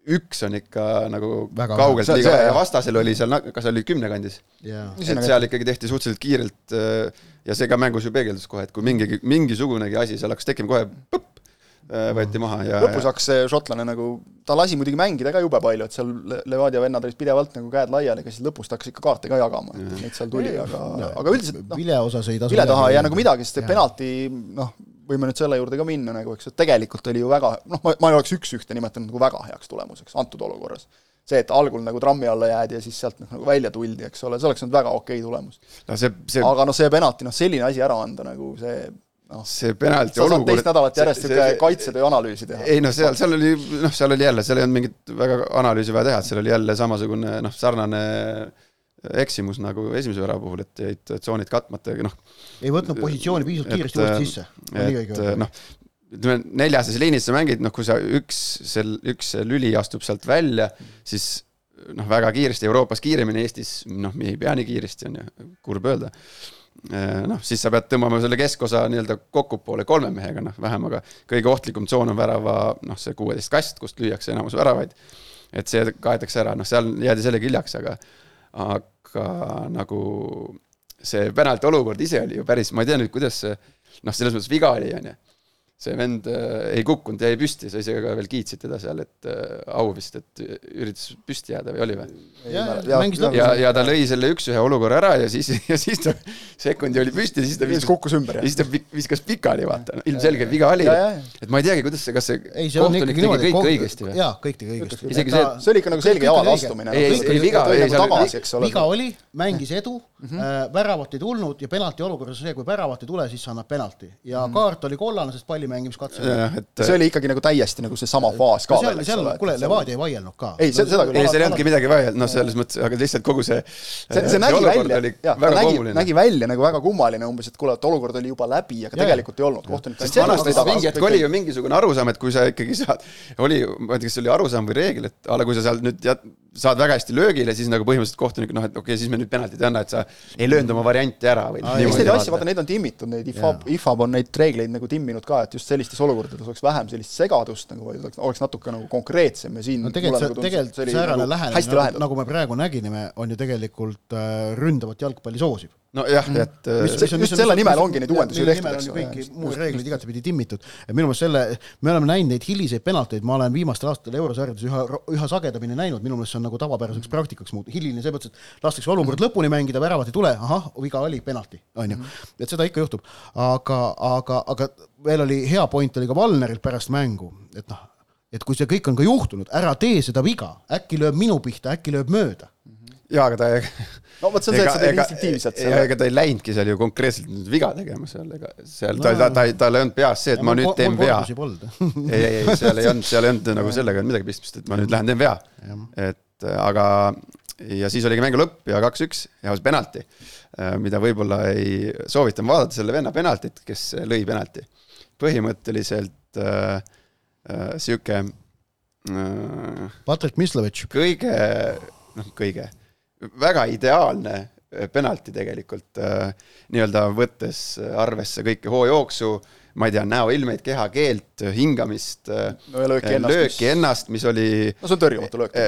üks on ikka nagu Väga kaugelt liiga ja vastasel oli seal, kas oli kümne kandis? Yeah.. et seal ikkagi tehti suhteliselt kiirelt äh, ja see ka mängus ju peegeldus kohe, et kui mingi, mingisugunegi asi seal hakkas tekkima kohe põpp, äh, võeti maha ja lõpus hakkas see šotlane nagu, ta lasi muidugi mängida ka jube palju, et seal Levadia vennad olid pidevalt nagu käed laiali, aga siis lõpus ta hakkas ikka kaarte ka jagama, et neid seal tuli, aga, aga üldiselt noh, vile osas ei tasu vile taha ei jää nagu midagi, sest see penalti noh, võime nüüd selle juurde ka minna nagu, eks, et tegelikult oli ju väga, noh, ma, ma ei oleks üks-ühte nimetanud nagu väga heaks tulemuseks antud olukorras. see, et algul nagu trammi alla jäädi ja siis sealt noh, nagu välja tuldi, eks ole, see oleks olnud väga okei tulemus. no see, see aga noh, see penalti, noh, selline asi ära anda nagu see noh, see penalti olukord teist nädalat järjest niisugune kaitsetöö analüüsi teha. ei noh, seal, seal oli, noh, seal oli jälle, seal ei olnud mingit väga analüüsi vaja teha, et seal oli jälle samasugune noh, sarnane eksimus nagu esimese värava puhul, et jäid tsoonid katmata ja noh. ei võtnud positsiooni piisavalt kiiresti uuesti sisse. et noh, ütleme neljases liinis sa mängid, noh, kui sa üks, sel, üks lüli astub sealt välja, siis noh, väga kiiresti, Euroopas kiiremini, Eestis noh, ei pea nii kiiresti, on ju, kurb öelda. noh, siis sa pead tõmbama selle keskosa nii-öelda kokku poole kolme mehega, noh, vähem, aga kõige ohtlikum tsoon on värava noh, see kuueteist kast, kust lüüakse enamus väravaid et see kaetakse ära, noh, seal jäädi sellega hiljaks, aga, aga nagu see penalti olukord ise oli ju päris, ma ei tea nüüd, kuidas see noh, selles mõttes viga oli, on ju see vend äh, ei kukkunud, jäi püsti, sa ise ka veel kiitsid teda seal, et äh, au vist, et üritas püsti jääda või oli või? ja, ja, ja, ja, ta lõi selle üks-ühe olukorra ära ja siis, ja siis ta sekundi oli püsti ja siis ta viskas, kukkus ümber. ja siis ta viskas pikali, vaata no,, ilmselgelt viga oli. et ma ei teagi, kuidas see, kas see ei, see kohtunik tegi kõik koht... õigesti või? jaa, kõik tegi õigesti. isegi see, see oli ikka nagu selge jala vastumine. ei, ei, viga, ei, seal viga oli, mängis edu mm, -hmm. väravat ei tulnud ja penalti olukorras on see, kui väravat ei tule, siis sa annad penalti ja mhm. kaart oli kollane, sest palli mängimiskatse et see oli ikkagi nagu täiesti nagu seesama faas ka veel, eks ole. kuule, Levadia ei vaielnud ka. ei, seda küll. ei, seal ei olnudki midagi vaielda, noh, selles mõttes, aga lihtsalt kogu see see, see nägi välja, nägi, nägi välja nagu väga kummaline umbes, et kuule, et olukord oli juba läbi, aga ja, tegelikult ei olnud. sest vanasti mingi hetk oli ju mingisugune arusaam, et kui sa ikkagi saad, oli, ma ei tea, kas see oli arusaam või reegel, et a la kui sa seal nüüd jät, saad väga hästi löögile, siis nagu põhimõtteliselt kohtunik noh, et okei okay,, siis me nüüd penaltit ei anna, et sa ei löönud oma varianti ära või. eks neid asju, vaata neid on timmitud, neid IFAB, IFAB on neid reegleid nagu timminud ka, et just sellistes olukordades oleks vähem sellist segadust nagu, vaid oleks, oleks natuke nagu konkreetsem ja siin no tegelikult see, tegelikult säärane nagu lähenemine, nagu me praegu nägime, on ju tegelikult äh, ründavat jalgpalli soosiv nojah, mhm. et mis, mis on, just selle nimel ongi neid uuendusi tehtud, eks ole. kõiki muud reeglid igatepidi timmitud. et minu meelest selle, me oleme näinud neid hiliseid penalteid, ma olen viimastel aastatel eurosarjades üha, üha sagedamini näinud, minu meelest see on nagu tavapäraseks praktikaks muutunud, hiline selles mõttes, et lastakse olukord mhm. lõpuni mängida, väravat ei tule, ahah, viga oli, penalti, on ju. Et seda ikka juhtub. aga, aga, aga veel oli hea point oli ka Valnerilt pärast mängu, et noh, et kui see kõik on ka juhtunud, ära tee seda viga, äkki lööb minu pihta, äkki lööb mööda jaa, aga ta no vot, see on see, et sa teed instinktiivselt selle. ega ta ei läinudki seal ju konkreetselt viga tegema seal, ega seal no, ta, ta, ta, tal ei olnud peas see, et ja ma nüüd teen vea. ei, ei, ei, seal ei olnud, seal ei olnud nagu sellega midagi pistmist, et ma nüüd lähen teen vea. et aga, ja siis oligi mängu lõpp ja kaks-üks ja penalti, äh, mida võib-olla ei soovitan vaadata selle venna penaltit, kes lõi penalti. põhimõtteliselt äh, äh, sihuke äh, Patrik Mislovitš. kõige, noh, kõige väga ideaalne äh, penalti tegelikult, äh, nii-öelda võttes arvesse kõike hoojooksu, ma ei tea, näoilmeid, kehakeelt, hingamist no,, lööki ennast, lööki ennast, mis oli no see on tõrjumatu löök.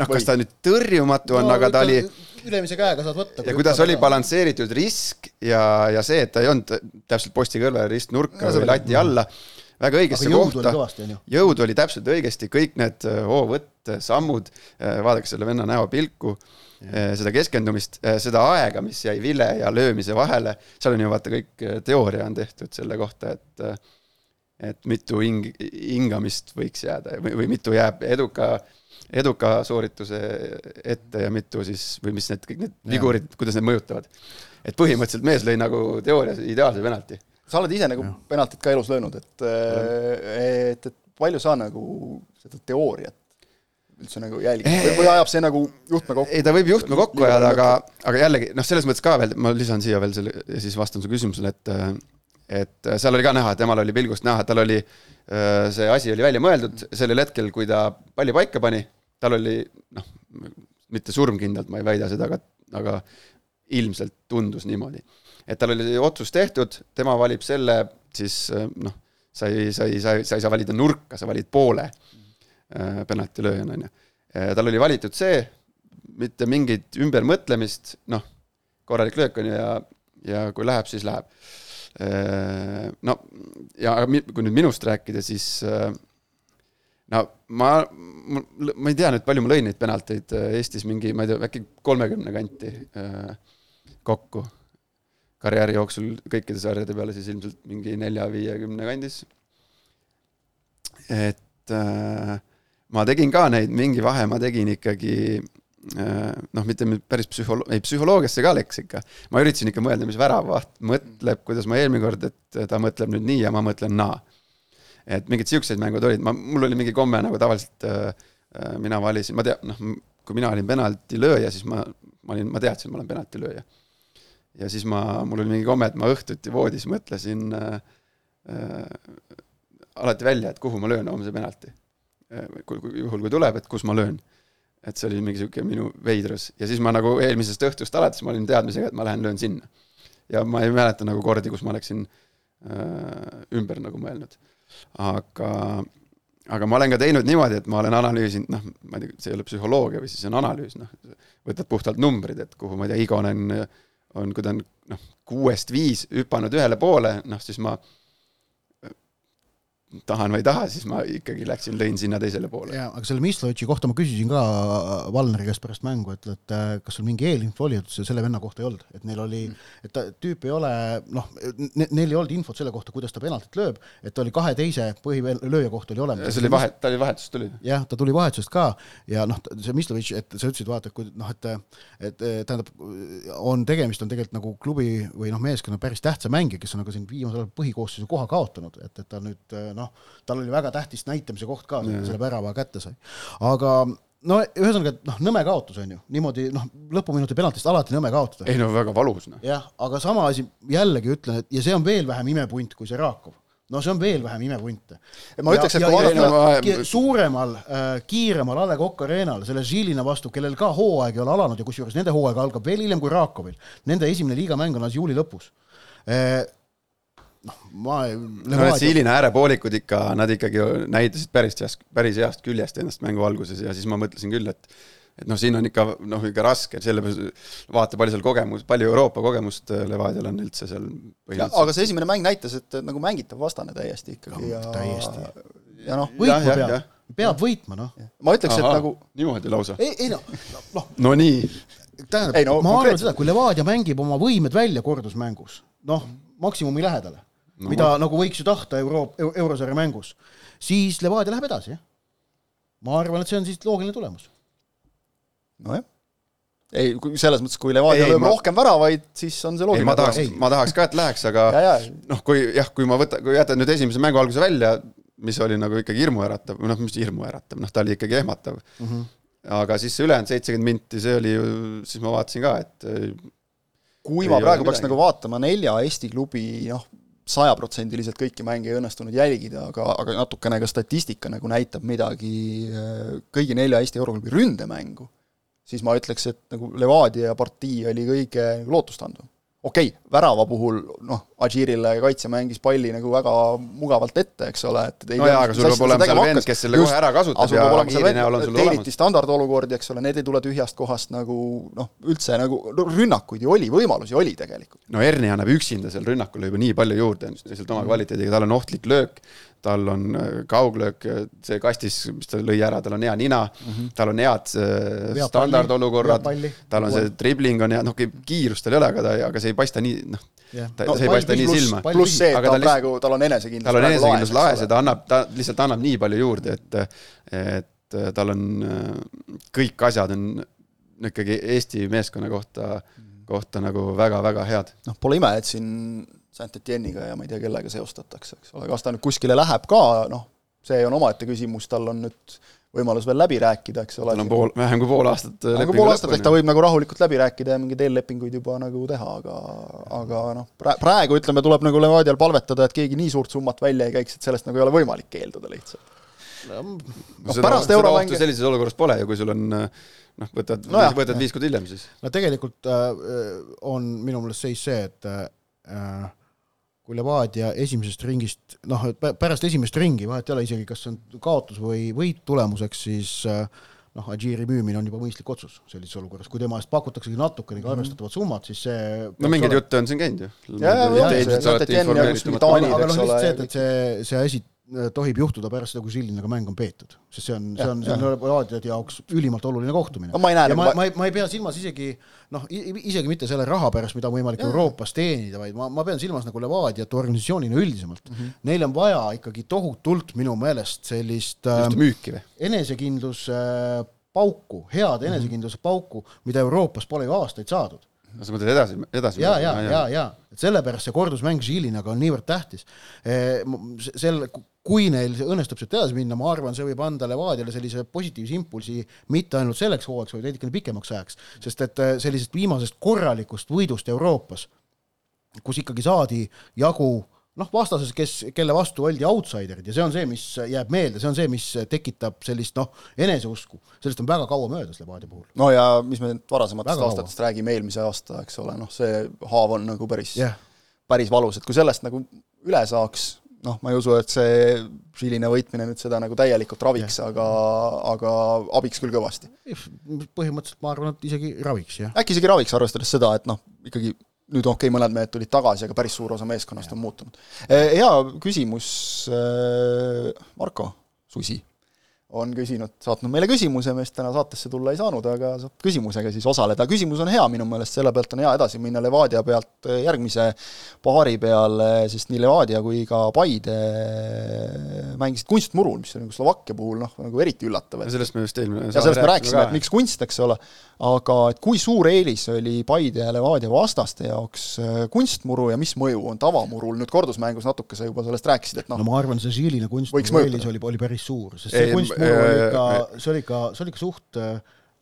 noh, kas ta nüüd tõrjumatu on no,, aga ta oli ülemise käega saad võtta. ja kuidas oli balansseeritud risk ja, ja see, et ta ei olnud täpselt posti kõrvale ristnurka no, või lati alla, väga õigesse kohta. jõud oli täpselt õigesti, kõik need hoovõtt, sammud, vaadake selle venna näopilku, seda keskendumist, seda aega, mis jäi vile ja löömise vahele, seal on ju vaata kõik teooria on tehtud selle kohta, et et mitu hing-, hingamist võiks jääda või, või mitu jääb eduka, eduka soorituse ette ja mitu siis, või mis need kõik need vigurid, kuidas need mõjutavad. et põhimõtteliselt mees lõi nagu teoorias ideaalse penalti. Sa oled ise nagu ja. penaltit ka elus löönud, et, et, et palju sa nagu seda teooriat üldse nagu jälgib või, või ajab see nagu juhtme kokku? ei, ta võib juhtme kokku ajada, aga, aga jällegi noh, selles mõttes ka veel, ma lisan siia veel selle ja siis vastan su küsimusele, et et seal oli ka näha, temal oli pilgust näha, tal oli, see asi oli välja mõeldud sellel hetkel, kui ta palli paika pani, tal oli noh, mitte surmkindlalt, ma ei väida seda, aga, aga ilmselt tundus niimoodi. Et tal oli otsus tehtud, tema valib selle, siis noh, sa ei, sa ei, sa ei, sa ei saa valida nurka, sa valid poole Äh, penaltilööjana, on ju. Äh, tal oli valitud see, mitte mingit ümbermõtlemist, noh, korralik löök on ju ja, ja kui läheb, siis läheb. Äh, no ja kui nüüd minust rääkida, siis no ma, ma ei tea nüüd, palju ma lõin neid penalteid Eestis mingi, ma ei tea, äkki kolmekümne kanti kokku karjääri jooksul kõikide sarjade peale siis ilmselt mingi nelja-viiekümne kandis. et äh, ma tegin ka neid, mingi vahe ma tegin ikkagi äh, noh, mitte päris psühholo-, ei psühholoogiasse ka läks ikka. ma üritasin ikka mõelda, mis väravaht mõtleb, kuidas ma eelmine kord, et ta mõtleb nüüd nii ja ma mõtlen naa. et mingid siuksed mängud olid, ma, mul oli mingi komme nagu tavaliselt äh, äh mina valisin, ma tean, noh, kui mina olin penaltilööja, siis ma, ma olin, ma teadsin, ma olen penaltilööja. Ja siis ma, mul oli mingi komme, et ma õhtuti voodis mõtlesin äh, äh, alati välja, et kuhu ma löön homse penalti Äh, juhul, kui tuleb, et kus ma löön. et see oli mingi niisugune minu veidrus ja siis ma nagu eelmisest õhtust alates ma olin teadmisega, et ma lähen löön sinna. ja ma ei mäleta nagu kordi, kus ma oleksin äh, ümber nagu mõelnud. aga, aga ma olen ka teinud niimoodi, et ma olen analüüsinud, noh, ma ei tea, see ei ole psühholoogia või siis see on analüüs, noh, võtad puhtalt numbrid, et kuhu, ma ei tea, Igonen on, kui ta on noh, kuuest viis hüpanud ühele poole, noh siis ma tahan või ei taha, siis ma ikkagi läksin, lõin sinna teisele poole. jaa, aga selle Mislovitši kohta ma küsisin ka Valneri käest pärast mängu, et, et äh, kas sul mingi eelinfo oli, et selle venna kohta ei olnud, et neil oli, et ta, tüüp ei ole noh ne,, neil ei olnud infot selle kohta, kuidas ta penaltit lööb, et ta oli kahe teise põhilööja kohta oli olemas. see oli vahet, ta oli vahetusest tuli. jah, ta tuli vahetusest ka ja noh, see Mislovitš, et sa ütlesid, vaata, et kui noh, et et tähendab, on tegemist on tegelikult nagu klubi või noh, meeskonna päris tähtsa mängija, kes on nagu siin viimasel ajal põhikoosseisu koha kaotanud, et, et ta nüüd noh, noh, tal oli väga tähtis näitamise koht ka, selle värava kätte sai. aga no ühesõnaga, et noh, nõme kaotus on ju, niimoodi noh, lõpuminuti penaltist alati nõme kaotada. ei no väga valus noh. jah, aga sama asi, jällegi ütlen, et ja see on veel vähem imepunt kui see Rakov no see on veel vähem imepunte. ma ütleks, et kui vaadata suuremal äh,, kiiremal A Le Coq Arena'l, selle Žilina vastu, kellel ka hooaeg ei ole alanud ja kusjuures nende hooaeg algab veel hiljem kui Rakovil, nende esimene liigamäng on alles juuli lõpus äh, noh, ma no need Siilina äärepoolikud ikka, nad ikkagi näitasid päris heast, päris heast küljest ennast mängu alguses ja siis ma mõtlesin küll, et et noh, siin on ikka noh, ikka raske, sellepärast vaata, palju seal kogemus, palju Euroopa kogemust äh, Levadial on üldse seal aga see esimene mäng näitas, et nagu mängitav vastane täiesti ikkagi ja täiesti. ja noh, võitma peab, peab võitma, noh. ma ütleks, et nagu niimoodi lausa? ei, ei noh, noh no nii. tähendab, no, ma arvan seda, kui Levadia mängib oma võimed välja kordusmängus, noh, maksimumi lähedale no, mida ma... nagu võiks ju tahta Euro-, eurosarja mängus, siis Levadia läheb edasi, jah. ma arvan, et see on siis loogiline tulemus. nojah ei, kui selles mõttes, kui Levadia lööb ma... rohkem väravaid, siis on see loogiline. ma tahaks, ma tahaks ka, et läheks, aga ja, ja. noh, kui jah, kui ma võtan, kui jätad nüüd esimese mängu alguse välja, mis oli nagu ikkagi hirmuäratav, noh, mis hirmuäratav, noh, ta oli ikkagi ehmatav mm. -hmm. aga siis see ülejäänud seitsekümmend minti, see oli ju, siis ma vaatasin ka, et kui ma praegu peaks nagu vaatama nelja Eesti klubi noh, sajaprotsendiliselt kõiki mänge ei õnnestunud jälgida, aga, aga natukene ka statistika nagu näitab midagi äh, kõigi nelja Eesti euroklubi ründemängu, siis ma ütleks, et nagu Levadia partii oli kõige lootustandvam okei okay,, värava puhul noh, Adžirile kaitse mängis palli nagu väga mugavalt ette, eks ole, et no jaa, aga sul peab olema seal vend, kes selle kohe ära kasutab ja kiiri näol on sul olemas. teeniti standardolukordi, eks ole, need ei tule tühjast kohast nagu noh, üldse nagu no, rünnakuid ju oli, võimalusi oli tegelikult. no Erni annab üksinda seal rünnakule juba nii palju juurde, lihtsalt oma kvaliteediga, tal on ohtlik löök, tal on äh, kauglöök, see kastis, mis ta lõi ära, tal on hea nina mm, -hmm. tal on head äh, standardolukorrad, tal on see dribling on hea, noh, kiirust tal ei ole, aga ta, aga see ei paista nii, noh, ta no,, see ei paista nii plus, silma. pluss see, et ta on praegu, tal on enesekindlus tal on enesekindlus laes ja ta annab, ta lihtsalt annab nii palju juurde, et et tal on, kõik asjad on ikkagi Eesti meeskonna kohta, kohta nagu väga-väga head. noh, pole ime, et siin Saint-Etienne'iga ja ma ei tea, kellega seostatakse, eks ole, kas ta nüüd kuskile läheb ka, noh, see on omaette küsimus, tal on nüüd võimalus veel läbi rääkida, eks ole. tal on pool, vähem kui pool aastat vähem kui pool aastat, ehk ta võib nagu rahulikult läbi rääkida ja mingeid eellepinguid juba nagu teha, aga aga noh, praegu ütleme, tuleb nagu Levadial palvetada, et keegi nii suurt summat välja ei käiks, et sellest nagu ei ole võimalik keelduda lihtsalt no,. No, pärast euromänge sellises olukorras pole ju, kui sul on noh, võtad no, võtad viis kuud hiljem siis. no tegelikult äh, on minu meelest seis see, et äh, kui Levadia esimesest ringist, noh, pärast esimest ringi, vahet ei ole isegi, kas see on kaotus või võit tulemuseks, siis äh, noh, Adžiiri müümine on juba mõistlik otsus sellises olukorras, kui tema eest pakutaksegi natukenegi mhm. arvestatavad summad, siis see no mingeid jutte on siin käinud ju. ole. aga noh, lihtsalt see, et, et see, see asi tohib juhtuda pärast seda, kui Žilinaga mäng on peetud, sest see on, see on, see on Levadia jaoks ülimalt oluline kohtumine no,. ja ma, ma, ma ei pea silmas isegi noh, isegi mitte selle raha pärast, mida on võimalik ja. Euroopas teenida, vaid ma, ma pean silmas nagu Levadiat organisatsioonina üldisemalt mm. -hmm. Neil on vaja ikkagi tohutult minu meelest sellist äh, müüki või? enesekindluse äh, pauku, head mhm. enesekindluse pauku, mida Euroopas pole ju aastaid saadud no sa mõtled edasi, edasi? ja, ja, ja, ja, et sellepärast see kordusmäng Žilinaga on niivõrd tähtis. sel, kui neil õnnestub sealt edasi minna, ma arvan, see võib anda Levadiale sellise positiivse impulsi mitte ainult selleks hooajaks, vaid veidikene pikemaks ajaks, sest et äh, sellisest viimasest korralikust võidust Euroopas, kus ikkagi saadi jagu noh, vastases, kes, kelle vastu oldi outsiderid ja see on see, mis jääb meelde, see on see, mis tekitab sellist noh, eneseusku, sellest on väga kaua möödas Levadia puhul. no ja mis me varasematest aastatest räägime, eelmise aasta, eks ole, noh, see haav on nagu päris yeah., päris valus, et kui sellest nagu üle saaks noh, ma ei usu, et see Žiline võitmine nüüd seda nagu täielikult raviks, aga, aga abiks küll kõvasti. põhimõtteliselt ma arvan, et isegi raviks, jah. äkki isegi raviks, arvestades seda, et noh, ikkagi nüüd okei okay,, mõned mehed tulid tagasi, aga päris suur osa meeskonnast on muutunud. Hea küsimus, Marko Susi on küsinud, saatnud meile küsimuse, me vist täna saatesse tulla ei saanud, aga saab küsimusega siis osaleda. küsimus on hea minu meelest, selle pealt on hea edasi minna Levadia pealt järgmise paari peale, sest nii Levadia kui ka Paide mängisid kunstmurul, mis on nagu Slovakkia puhul noh, nagu eriti üllatav. sellest me just eelmine ja sellest me rääkisime, et miks kunst, eks ole, aga et kui suur eelis oli Paide ja Levadia vastaste jaoks kunstmuru ja mis mõju on tavamurul, nüüd kordusmängus natuke sa juba sellest rääkisid, et noh no ma arvan, see Žiline kunstmuru eelis oli, oli päris suur, sest see kunstmuru oli ikka, see oli ikka, see oli ikka suht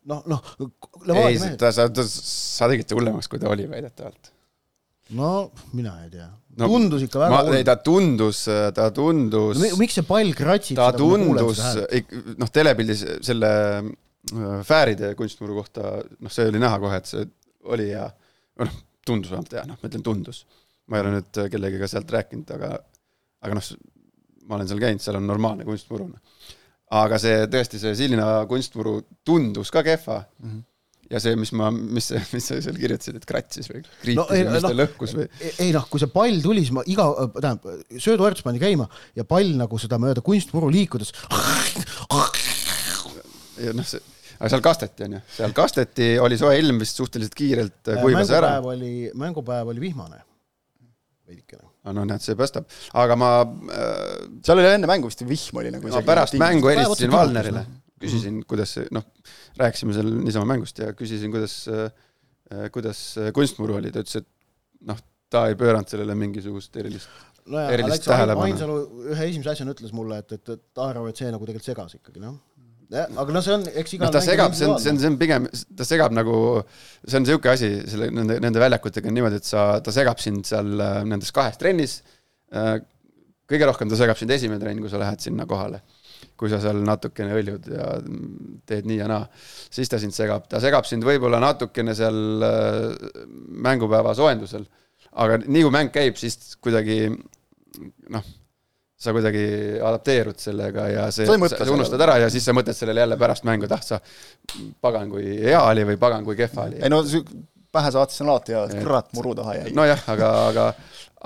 noh, noh ei, ta, sa, ta, sa tegid ta hullemaks, kui ta oli väidetavalt. no mina ei tea no,. tundus ikka väga hull. ei, ta tundus, ta tundus no, miks see pall kratsib ta tundus, noh, telepildis selle Fääride kunstmuru kohta, noh, see oli näha kohe, et see oli hea, noh, tundus vähemalt hea, noh, ma ütlen tundus. ma ei ole nüüd kellegagi sealt rääkinud, aga, aga noh, ma olen seal käinud, seal on normaalne kunstmuru, noh aga see tõesti, see Silina kunstmuru tundus ka kehva mm. -hmm ja see, mis ma, mis, mis sa seal kirjutasid, et kratsis või kriipis no, või mis no, ta lõhkus või? ei noh, kui see pall tuli, siis ma iga, tähendab, sööduharjutus pandi käima ja pall nagu seda mööda kunstmuru liikudes. ja noh, see, aga seal kasteti, on ju, seal kasteti, oli soe ilm vist suhteliselt kiirelt kuivas ära. mängupäev oli, mängupäev oli vihmane, veidikene no näed, see päästab, aga ma äh, seal oli enne mängu vist vihm oli nagu no, pärast mängu helistasin Valnerile, küsisin, kuidas see, noh, rääkisime seal niisama mängust ja küsisin, kuidas äh,, kuidas kunstmuru oli, ta ütles, et noh, ta ei pööranud sellele mingisugust erilist nojah, Aleksei Ainsalu ühe esimese asjana ütles mulle, et, et, et ta arvab, et see nagu tegelikult segas ikkagi, noh aga noh, see on, eks igal no, ta segab, see on, see on, see on pigem, ta segab nagu, see on niisugune asi selle, nende, nende väljakutega on niimoodi, et sa, ta segab sind seal äh, nendes kahes trennis, äh, kõige rohkem ta segab sind esimene trenn, kui sa lähed sinna kohale. kui sa seal natukene õljud ja teed nii ja naa, siis ta sind segab, ta segab sind võib-olla natukene seal äh, mängupäeva soojendusel, aga nii kui mäng käib, siis kuidagi noh sa kuidagi adapteerud sellega ja see, sa, sa unustad ära ja siis sa mõtled sellele jälle pärast mängu, et ah sa, pagan, kui hea oli või pagan, kui kehva oli. ei no pähe saatis on alati ja kurat, muru taha jäi. nojah, aga, aga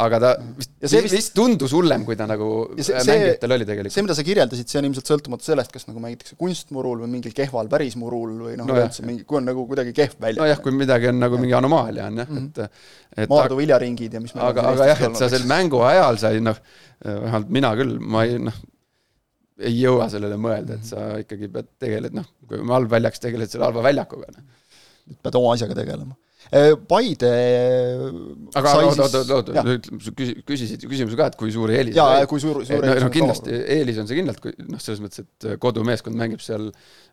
aga ta vist, vist, vist tundus hullem, kui ta nagu see, mängijatel oli tegelikult. see, mida sa kirjeldasid, see on ilmselt sõltumata sellest, kas nagu mängitakse kunstmurul või mingil kehval pärismurul või noh no, üldse mingi, kui on nagu kuidagi kehv välja. nojah, kui midagi on nagu mingi anomaalia on jah mm, -hmm. et et Maardu viljaringid ja mis aga, aga jah, et sa seal mängu ajal sai noh, vähemalt mina küll, ma ei noh, ei jõua sellele mõelda, et sa ikkagi pead tegeled, noh, kui halb väljaks, tegeled selle halva väljakuga. Noh. pead oma asjaga tegelema Äh, Paide aga oota, oota, oota, küsisid küsimuse ka, et kui suur eelis jaa, kui suur, suur eelis no, no kindlasti, eelis on see kindlalt, kui noh, selles mõttes, et kodumeeskond mängib seal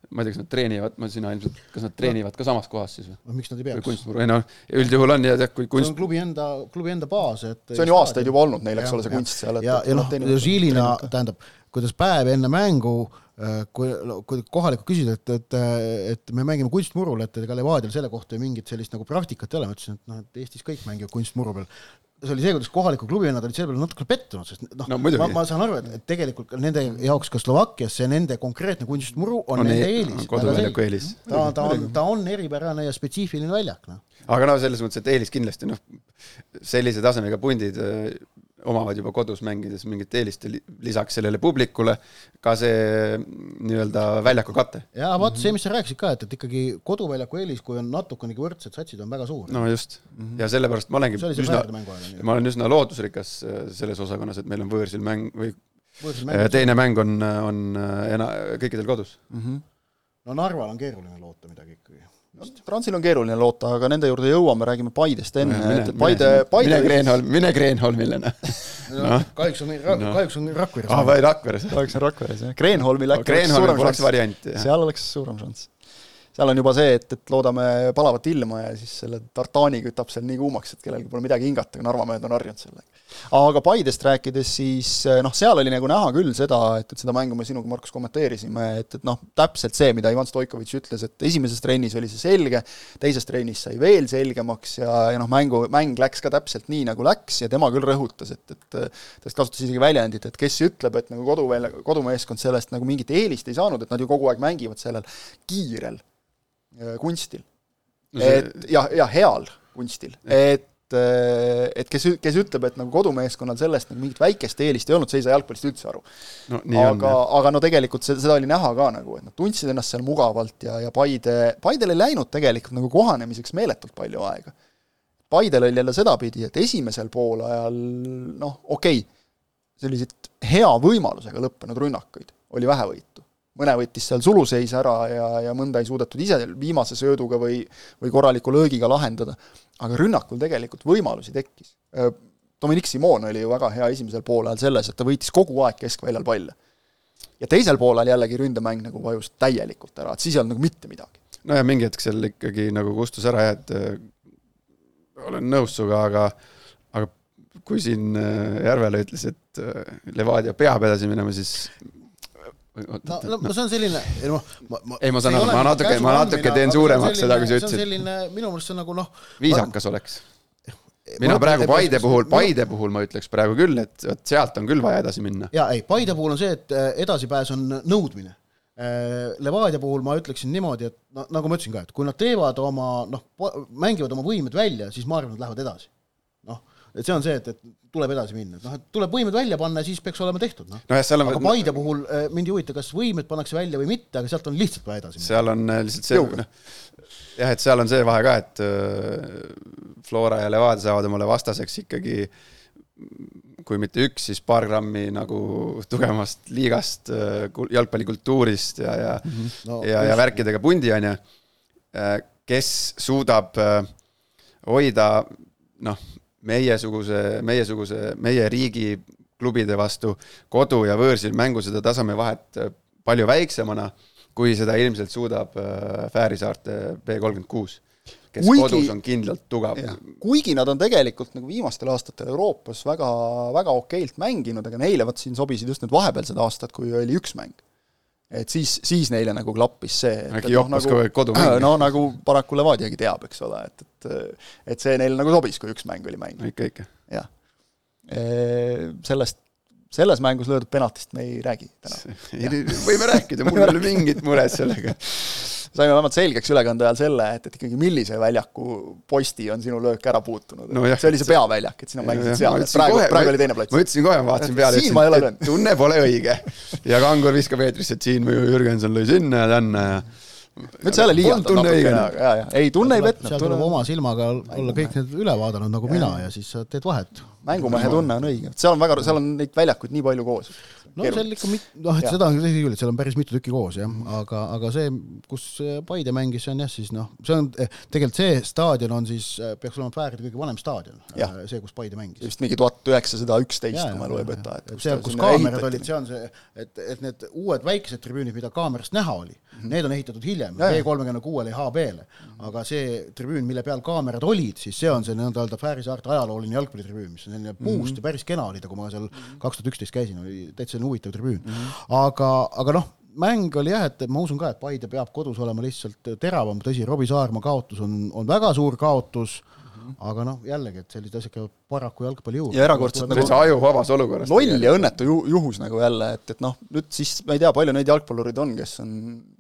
ma ei tea, kas nad treenivad, ma sina ilmselt, kas nad treenivad ka samas kohas siis või? miks nad ei peaks? kunstmuru, ei noh, üldjuhul on ja tead, kui kunst see on klubi enda, klubi enda baas, et see on ju aastaid juba olnud neil, eks ole, see kunst seal, et ja, ja noh, Žilina, tähendab, kuidas päev enne mängu Äh, kui, kui kohalikud küsisid, et, et, et me mängime kunstmurul, et ega Levadial selle kohta mingit sellist nagu praktikat ei ole, ma ütlesin, et noh, et Eestis kõik mängivad kunstmuru peal. see oli see, kuidas kohalikud klubivennad olid selle peale natuke pettunud, sest noh no, ma, ma saan aru, et, tegelikult nende jaoks ka Slovakkias see nende konkreetne kunstmuru on, on nende e eelis. koduväljaku eelis. ta, ta on, ta on eripärane ja spetsiifiline väljak, noh. aga no selles mõttes, et eelis kindlasti noh, sellise tasemega pundid omavad juba kodus mängides mingit eelist lisaks sellele publikule, ka see nii-öelda väljaku kate. jaa, vaata see, mis sa rääkisid ka, et, et ikkagi koduväljaku eelis, kui on natukenegi võrdsed satsid, on väga suur. no just mm, -hmm. ja sellepärast ma olengi üsna, ma olen üsna loodusrikas äh, selles osakonnas, et meil on võõrsil mäng või võõrsil mäng, äh, teine mäng on, on äh, ena-, kõikidel kodus mm. -hmm. no Narval on keeruline loota midagi ikkagi Transil on keeruline loota, aga nende juurde jõuame, räägime Paidest enne, et Paide, Paide mine Kreenholm, mine Kreenholmile, noh. kahjuks on, kahjuks on Rakveres. aa, või Rakveres. kahjuks on Rakveres, jah. Kreenholmil äkki oleks suurem šanss. seal oleks suurem šanss. Seal on juba see, et, et loodame palavat ilma ja siis selle tartaani kütab seal nii kuumaks, et kellelgi pole midagi hingata, Narva mehed on harjunud sellega. aga Paidest rääkides, siis noh, seal oli nagu näha küll seda, et, et seda mängu me sinuga, Markus, kommenteerisime, et, et noh, täpselt see, mida Ivan Stoikovitš ütles, et esimeses trennis oli see selge, teises trennis sai veel selgemaks ja, ja noh, mängu, mäng läks ka täpselt nii, nagu läks ja tema küll rõhutas, et, et ta vist kasutas isegi väljendit, et kes ütleb, et nagu koduvälja, kodumeeskond sellest nagu mingit eelist ei saanud, et nad ju kogu aeg mängivad sellel kiirel kunstil no. See... et ja, ja heal kunstil, et äh, et kes, kes ütleb, et nagu kodumeeskonnal sellest nagu mingit väikest eelist ei olnud, see ei saa jalgpallist üldse aru no,. aga, aga no tegelikult see, seda oli näha ka nagu, et nad tundsid ennast seal mugavalt ja, ja Paide, Paidel ei läinud tegelikult nagu kohanemiseks meeletult palju aega. Paidel oli jälle sedapidi, et esimesel poolajal noh, okei okay,, selliseid hea võimalusega lõppenud rünnakuid oli vähevõitu mõne võttis seal suluseis ära ja, ja mõnda ei suudetud ise viimase sööduga või, või korraliku löögiga lahendada, aga rünnakul tegelikult võimalusi tekkis. Dominic Simon oli ju väga hea esimesel poolajal selles, et ta võitis kogu aeg keskväljal palle. ja teisel poolel jällegi ründemäng nagu vajus täielikult ära, et siis ei olnud nagu mitte midagi. no ja mingi hetk seal ikkagi nagu kustus ära jah, et äh, olen nõus sinuga, aga aga kui siin äh, Järvela ütles, et äh, Levadia peab edasi minema, siis no, no, no see on selline, noh, ma, ma ei, ma saan aru, ma natuke, ma natuke teen suuremaks seda, kui sa ütlesid. selline, minu meelest see on nagu noh viisakas ma... oleks. mina praegu Paide puhul, Paide puhul ma ütleks praegu küll, et, et sealt on küll vaja edasi minna. jaa, ei, Paide puhul on see, et äh, edasipääs on nõudmine. Äh, Levadia puhul ma ütleksin niimoodi, et no nagu ma ütlesin ka, et kui nad teevad oma noh, mängivad oma võimed välja, siis ma arvan, nad lähevad edasi. noh, et see on see, et, et tuleb edasi minna, et noh, et tuleb võimed välja panna ja siis peaks olema tehtud, noh. Aga Paide puhul äh, mind ei huvita, kas võimed pannakse välja või mitte, aga sealt on lihtsalt vaja edasi minna. seal on äh, lihtsalt see, noh, jah, et seal on see vahe ka, et äh, Flora ja Levadia saavad omale vastaseks ikkagi kui mitte üks, siis paar grammi nagu tugevamast liigast, jalgpallikultuurist ja, ja mm, -hmm. no, ja, ja värkidega pundi, on ju, kes suudab hoida noh, meiesuguse, meiesuguse, meie riigi klubide vastu kodu ja võõrsil mängusõda tasemevahet äh, palju väiksemana, kui seda ilmselt suudab äh, Fääri saarte B kolmkümmend kuus kes kuigi, kodus on kindlalt tugev. kuigi nad on tegelikult nagu viimastel aastatel Euroopas väga, väga okeilt mänginud, aga neile vot siin sobisid just need vahepealsed aastad, kui oli üks mäng et siis, siis neile nagu klappis see. äkki joppas no, nagu, kodumäng. no nagu paraku Levadiagi teab, eks ole, et, et et see neile nagu sobis, kui üks mäng oli mäng. ikka, ikka. jah. Sellest, selles mängus löödud penaltist me ei räägi täna. võime rääkida, mul ei ole mingit muret sellega saime vähemalt selgeks ülekande ajal selle, et, et ikkagi millise väljaku posti on sinu löök ära puutunud no. see oli see peaväljak, et sina mängisid seal, praegu, praegu oli teine plats. ma ütlesin kohe, ma vaatasin peale, ütlesin, et tunne pole õige. ja Kangur viskab eetrisse, et siin Jürgenson lõi sinna ja tänna ja nüüd sa jälle liialdad natukene, ja, ja ei, tunne ei petnud. seal tuleb oma silmaga olla kõik need üle vaadanud nagu ja. mina ja siis sa teed vahet. mängumehe tunne on õige, seal on väga, seal on neid väljakuid nii palju koos no Keeruline. seal ikka mit-, noh, et seda on tõsi küll, et seal on päris mitu tükki koos jah, aga, aga see, kus Paide mängis, see on jah, siis noh, see on eh, tegelikult see staadion on siis, eh, peaks olema Fääride kõige vanem staadion, eh, see, kus Paide mängis. vist mingi tuhat üheksasada üksteist, kui mälu ei peta, et seal, kus kaamerad olid, see on see, et, et need uued väikesed tribüünid, mida kaamerast näha oli mm, -hmm. need on ehitatud hiljem, B kolmekümne kuuele ja HB-le, aga see tribüün, mille peal kaamerad olid, siis see on see nii-öelda Fääri saarte ajalooline jalgpallitribüün, mis on selline puust -hmm. ja päris kena oli ta, kui ma seal kaks tuhat üksteist käisin, oli täitsa huvitav tribüün mm. -hmm. aga, aga noh, mäng oli jah, et ma usun ka, et Paide peab kodus olema lihtsalt teravam, tõsi, Robbie Saarma kaotus on, on väga suur kaotus mm, -hmm. aga noh, jällegi, et sellised asjad käivad paraku jalgpalli juurde. ja erakordselt nagu ajuvabas olukorras. loll ja õnnetu ju, juhus nagu jälle, et, et noh, nüüd siis ma ei tea, palju neid jalgpallureid on, kes on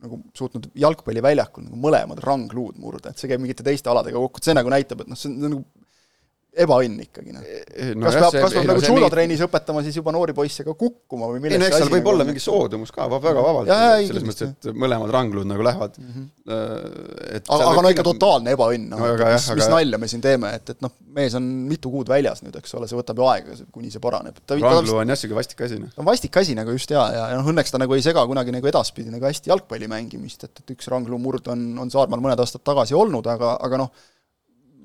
nagu suutnud jalgpalliväljakul nagu mõlemad rangluud murda, et see käib mingite teiste aladega kokku, et see nagu näitab, et noh, see on nagu ebaõnn ikkagi noh no,. kas peab, kas peab nagu judotrennis õpetama siis juba noori poisse ka kukkuma või milles ei no eks seal võib nagu olla mingi soodumus ka, väga vabalt, selles mõttes, et mõlemad ranglud nagu lähevad mm. -hmm. Et aga, aga no ikka totaalne ebaõnn, noh, mis, mis nalja me siin teeme, et, et noh, mees on mitu kuud väljas nüüd, eks ole, see võtab ju aega, kuni see paraneb. ranglu on jah, sihuke vastik asi, noh. vastik asi nagu just jaa, ja, ja noh, õnneks ta nagu ei sega kunagi nagu edaspidi nagu hästi jalgpalli mängimist, et, et üks ranglu murd on, on Saarmaal mõned aastad tagasi olnud, aga, aga noh,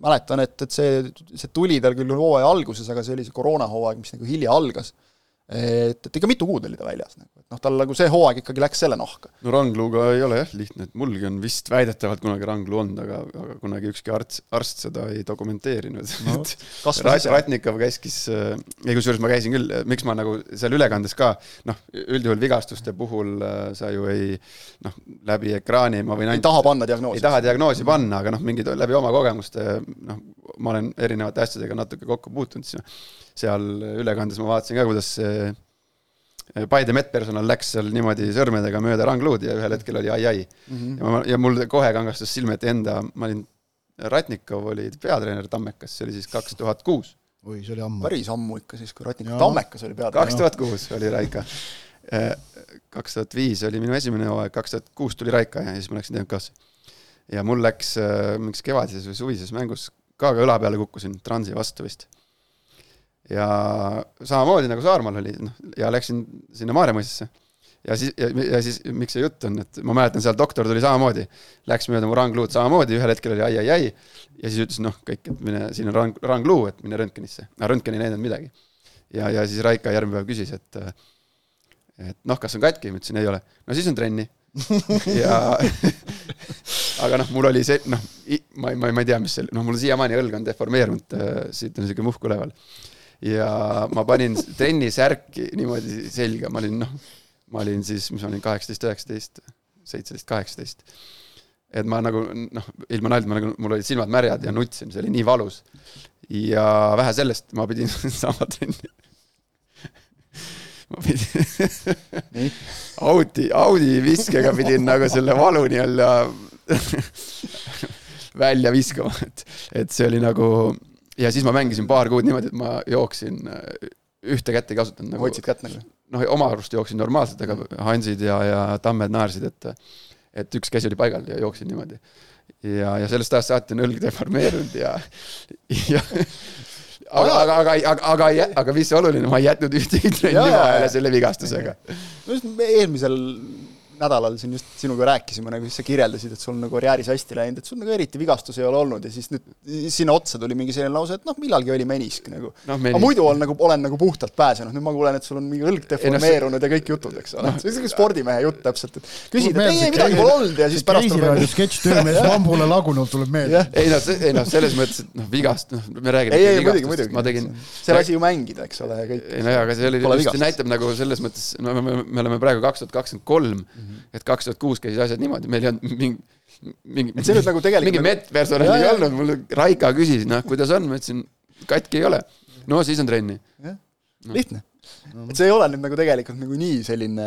mäletan, et, et see, see tuli tal küll hooaja alguses, aga see oli see koroonahooaeg, mis nagu hilja algas. Et, et ikka mitu kuud oli ta väljas nagu, et noh, tal nagu see hooaeg ikkagi läks selle nahka. no rangluga ei ole jah lihtne, et mulgi on vist väidetavalt kunagi ranglu olnud, aga, aga kunagi ükski arst, arst seda ei dokumenteerinud no,. Rat, Ratnikov käskis, ei kusjuures ma käisin küll, miks ma nagu seal ülekandes ka, noh, üldjuhul vigastuste puhul äh, sa ju ei noh, läbi ekraani ma võin ainult ei taha panna diagnoosi. ei taha diagnoosi panna, aga noh, mingid läbi oma kogemuste noh, ma olen erinevate asjadega natuke kokku puutunud, siis seal ülekandes ma vaatasin ka, kuidas see eh, Paide medpersonal läks seal niimoodi sõrmedega mööda rangluud ja ühel hetkel oli ai-ai mm. -hmm. ja ma, ja mul kohe kangastus silme ette enda, ma olin, Ratnikov oli peatreener Tammekas, see oli siis kaks tuhat kuus. oi, see oli ammu. päris ammu ikka siis, kui Ratnikov Tammekas oli peatreener. kaks tuhat kuus oli Raika. Eh, kaks tuhat viis oli minu esimene hooaeg, kaks tuhat kuus tuli Raika ja siis ma läksin TMK-sse. ja mul läks eh, mingiks kevadises või suvises mängus ka, ka õla peale kukkusin Transi vastu vist ja samamoodi nagu Saarmaal oli, noh, ja läksin sinna Maarjamõisasse. ja siis, ja siis miks see jutt on, et ma mäletan, seal doktor tuli samamoodi, läks mööda mu rangluud samamoodi, ühel hetkel oli ai-ai-ai, ja siis ütles, noh, kõik, et mine, siin on rang, rangluu, et mine röntgenisse. aga röntgen ei näidanud midagi. ja, ja siis Raika järgmine päev küsis, et et noh, kas on katki, ma ütlesin ei ole. no siis on trenni ja aga noh, mul oli see, noh, ma ei, ma ei, ma ei tea, mis see, noh, mul siiamaani õlg on deformeerunud, siit on niisugune muhk üleval ja ma panin trennisärki niimoodi selga, ma olin noh, ma olin siis, mis ma olin, kaheksateist, üheksateist, seitseteist, kaheksateist. et ma nagu noh, ilma nalja, ma nagu, mul olid silmad märjad ja nutsin, see oli nii valus. ja vähe sellest, ma pidin saama trenni. ma pidin Audi, Audi viskega pidin nagu selle valu nii-öelda välja viskama, et, et see oli nagu ja siis ma mängisin paar kuud niimoodi, et ma jooksin, äh, ühte kätt ei kasutanud nagu. hoidsid kätt nagu? noh, oma arust jooksin normaalselt, aga Hansid ja, ja Tammed naersid, et et üks käsi oli paigal ja jooksin niimoodi. ja, ja sellest ajast saati on õlg deformeerunud ja, ja aga, aga, aga, aga, aga, aga mis oluline, ma ei jätnud ühtegi trenni vahele selle vigastusega. no just eelmisel nädalal siin just sinuga rääkisime, nagu siis sa kirjeldasid, et sul nagu karjääris hästi läinud, et sul nagu eriti vigastusi ei ole olnud ja siis nüüd sinna otsa tuli mingi selline lause, et noh, millalgi oli menisk nagu no,. aga muidu on nagu, olen nagu puhtalt pääsenud, nüüd ma kuulen, et sul on mingi õlg deformeerunud no, ja kõik jutud, eks ole no,. see on niisugune spordimehe jutt täpselt, et küsid, et ei, ei midagi pole olnud ja siis pärast tuleb sketš töömees Mambule lagunult tuleb meelde. ei noh, ei noh, selles mõttes, et noh, vigast, noh, me räägime ei, ei muidugi, muidugi. ma tegin see lasi ju mängida, eks ole, ja kõik. ei no jaa, aga see oli, see näitab nagu selles mõttes, no me, me oleme praegu kaks tuhat kakskümmend kolm, mhm. et kaks tuhat kuus käisid asjad niimoodi, meil ei olnud mingi mingi, et see nüüd nagu tegelikult mingi medpersonali ei olnud, mul Raika küsis, noh, kuidas on, ma ütlesin, katki ei ole. no siis on trenni. jah, lihtne no.. et see ei ole nüüd nagu tegelikult nagu nii selline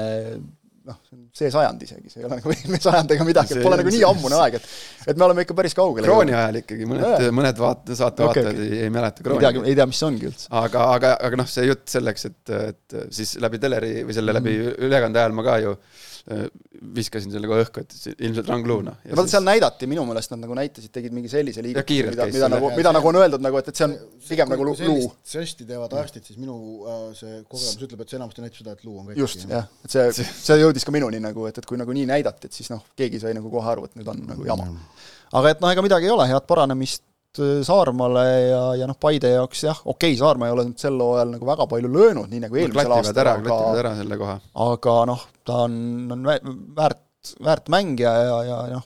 noh, see sajand isegi, see ei ole nagu eelmine sajand ega midagi, et pole nagu nii ammune aeg, et et me oleme ikka päris kaugel. krooni ajal ikkagi, mõned, mõned vaat-, saatevaatajad okay, okay. ei, ei mäleta krooni. ei tea, mis see ongi üldse. aga, aga, aga noh, see jutt selleks, et, et siis läbi teleri või selle läbi mm. ülekande ajal ma ka ju Äh, viskasin selle kohe õhku, et ilmselt rangluuna. ja vaata, seal näidati, minu meelest nad nagu näitasid, tegid mingi sellise liigutuse, mida, mida nagu, mida nagu on öeldud nagu, et, et see on pigem nagu luu. žesti teevad arstid, siis minu äh, see kogemus ütleb, et see enamasti näitab seda, et luu on katki. just, jah, et see, see jõudis ka minuni nagu, et, et kui nagu nii näidati, et siis noh, keegi sai nagu kohe aru, et nüüd on nagu jama. aga et noh, ega midagi ei ole, head paranemist Äh, Saarmaale ja, ja noh, Paide jaoks jah, okei okay,, Saarma ei ole nüüd sel hooajal nagu väga palju löönud, nii nagu eelmisel aastal, ära, aga ära selle koha. aga noh, ta on, on väärt, väärt mängija ja, ja noh,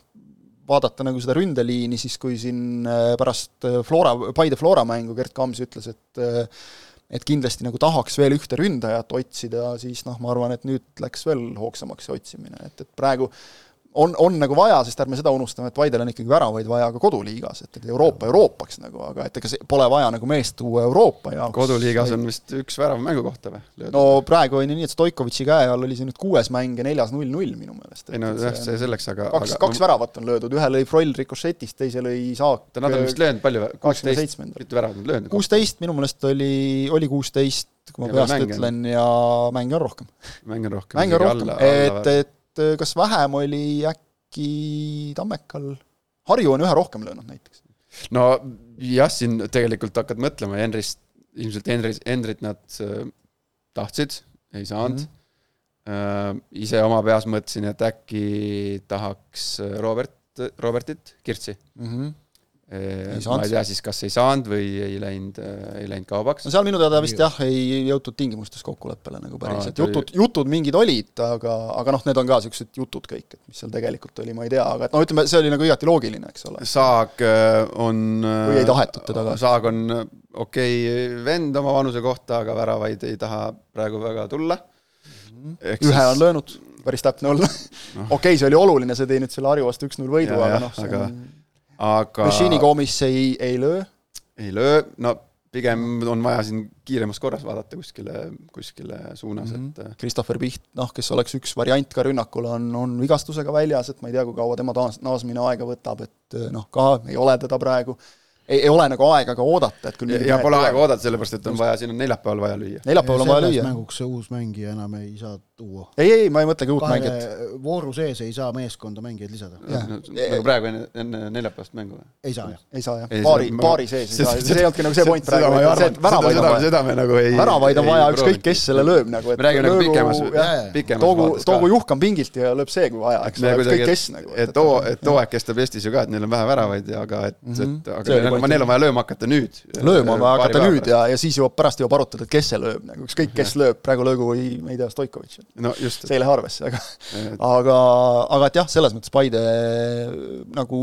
vaadata nagu seda ründeliini, siis kui siin äh, pärast äh, Flora, Paide Flora mängu Gerd Kams ütles, et et kindlasti nagu tahaks veel ühte ründajat otsida, siis noh, ma arvan, et nüüd läks veel hoogsamaks see otsimine, et, et praegu on, on nagu vaja, sest ärme seda unustame, et Paidel on ikkagi väravaid vaja ka koduliigas, et, et Euroopa Euroopaks nagu, aga et ega see pole vaja nagu meest tuua Euroopa jaoks. koduliigas on vist üks värav mängu kohta või? no praegu on ju nii, et Stoikovitši käe all oli see nüüd kuues mäng ja neljas null-null minu meelest. ei no jah, see selleks, aga kaks, kaks väravat on löödud, ühe lõi Froll rikošetist, teise lõi Saak Nad on vist löönud palju, kuusteist, mitu väravat nad löönud? kuusteist minu meelest oli, oli kuusteist, kui ma peast ütlen, ja mänge on rohkem. mänge on rohkem. mänge on rohkem, et, et kas vähem oli äkki Tammekal, Harju on ühe rohkem löönud näiteks. no jah, siin tegelikult hakkad mõtlema, Henrist, ilmselt Henris, Henrit nad äh, tahtsid, ei saanud mm. -hmm. Uh, ise oma peas mõtlesin, et äkki tahaks Robert, Robertit, Kirtsi mm. -hmm. Ma ei tea siis, kas ei saanud või ei läinud, ei läinud kaubaks no. seal minu teada vist jah, ei jõutud tingimustes kokkuleppele nagu päris, Aa, et et oli- jutud, jutud mingid olid, aga, aga noh, need on ka niisugused jutud kõik, et mis seal tegelikult oli, ma ei tea, aga et no ütleme, see oli nagu igati loogiline, eks ole. Saag äh, on Või ei tahetud teda ka? Saag on äh, okei okay, vend oma vanuse kohta, aga väravaid ei taha praegu väga tulla. ühe on löönud, päris täpne olla no.. okei see oli oluline, see tõi nüüd selle Harju vastu üks-null võidu, aga noh, see aga- on aga Machini koomis ei, ei löö, ei löö, no pigem on vaja siin kiiremas korras vaadata kuskile, kuskile suunas mm, Mhm. -hmm. et Christopher Piht, noh, kes oleks üks variant ka rünnakul, on, on vigastusega väljas, et ma ei tea, kui kaua tema taas, naasmine aega võtab, et noh, ka ei ole teda praegu, ei, ei ole nagu aega ka oodata, et küll ja, ja pole aega oodata, sellepärast et on vaja, siin on neljapäeval vaja lüüa. neljapäeval on vaja lüüa. mänguks see uus mängija enam ei saa tuua. ei, ei, ma ei mõtlegi uut mängijat. kahe vooru sees ei saa meeskonda mängijaid lisada. Nagu praegu enne, enne neljapäevast mängu või? ei saa jah. ei saa jah paari paari sees ei saa, see ei olnudki nagu see point seda praegu see, et, väravaid on seda, vaja. seda me nagu ei väravaid on vaja, ükskõik kes selle lööb nagu, et me räägime nagu pikemas, pikemas toogu, toogu ka. Juhkam pingilt ja lööb see, kui vaja, eks ole, ükskõik kes nagu. et hoo, et hooaeg kestab Eestis ju ka, et neil on vähe väravaid, aga et, Mhm. et aga neil on vaja lööma hakata nüüd. lööma on vaja hakata nüüd ja, ja siis jõuab, pärast jõuab arutada, et kes see lööb nagu, ükskõik kes lööb, praegu löögu ei, ma ei tea, Stoikovitš. No just, see ei lähe arvesse, aga aga, aga et jah, selles mõttes Paide nagu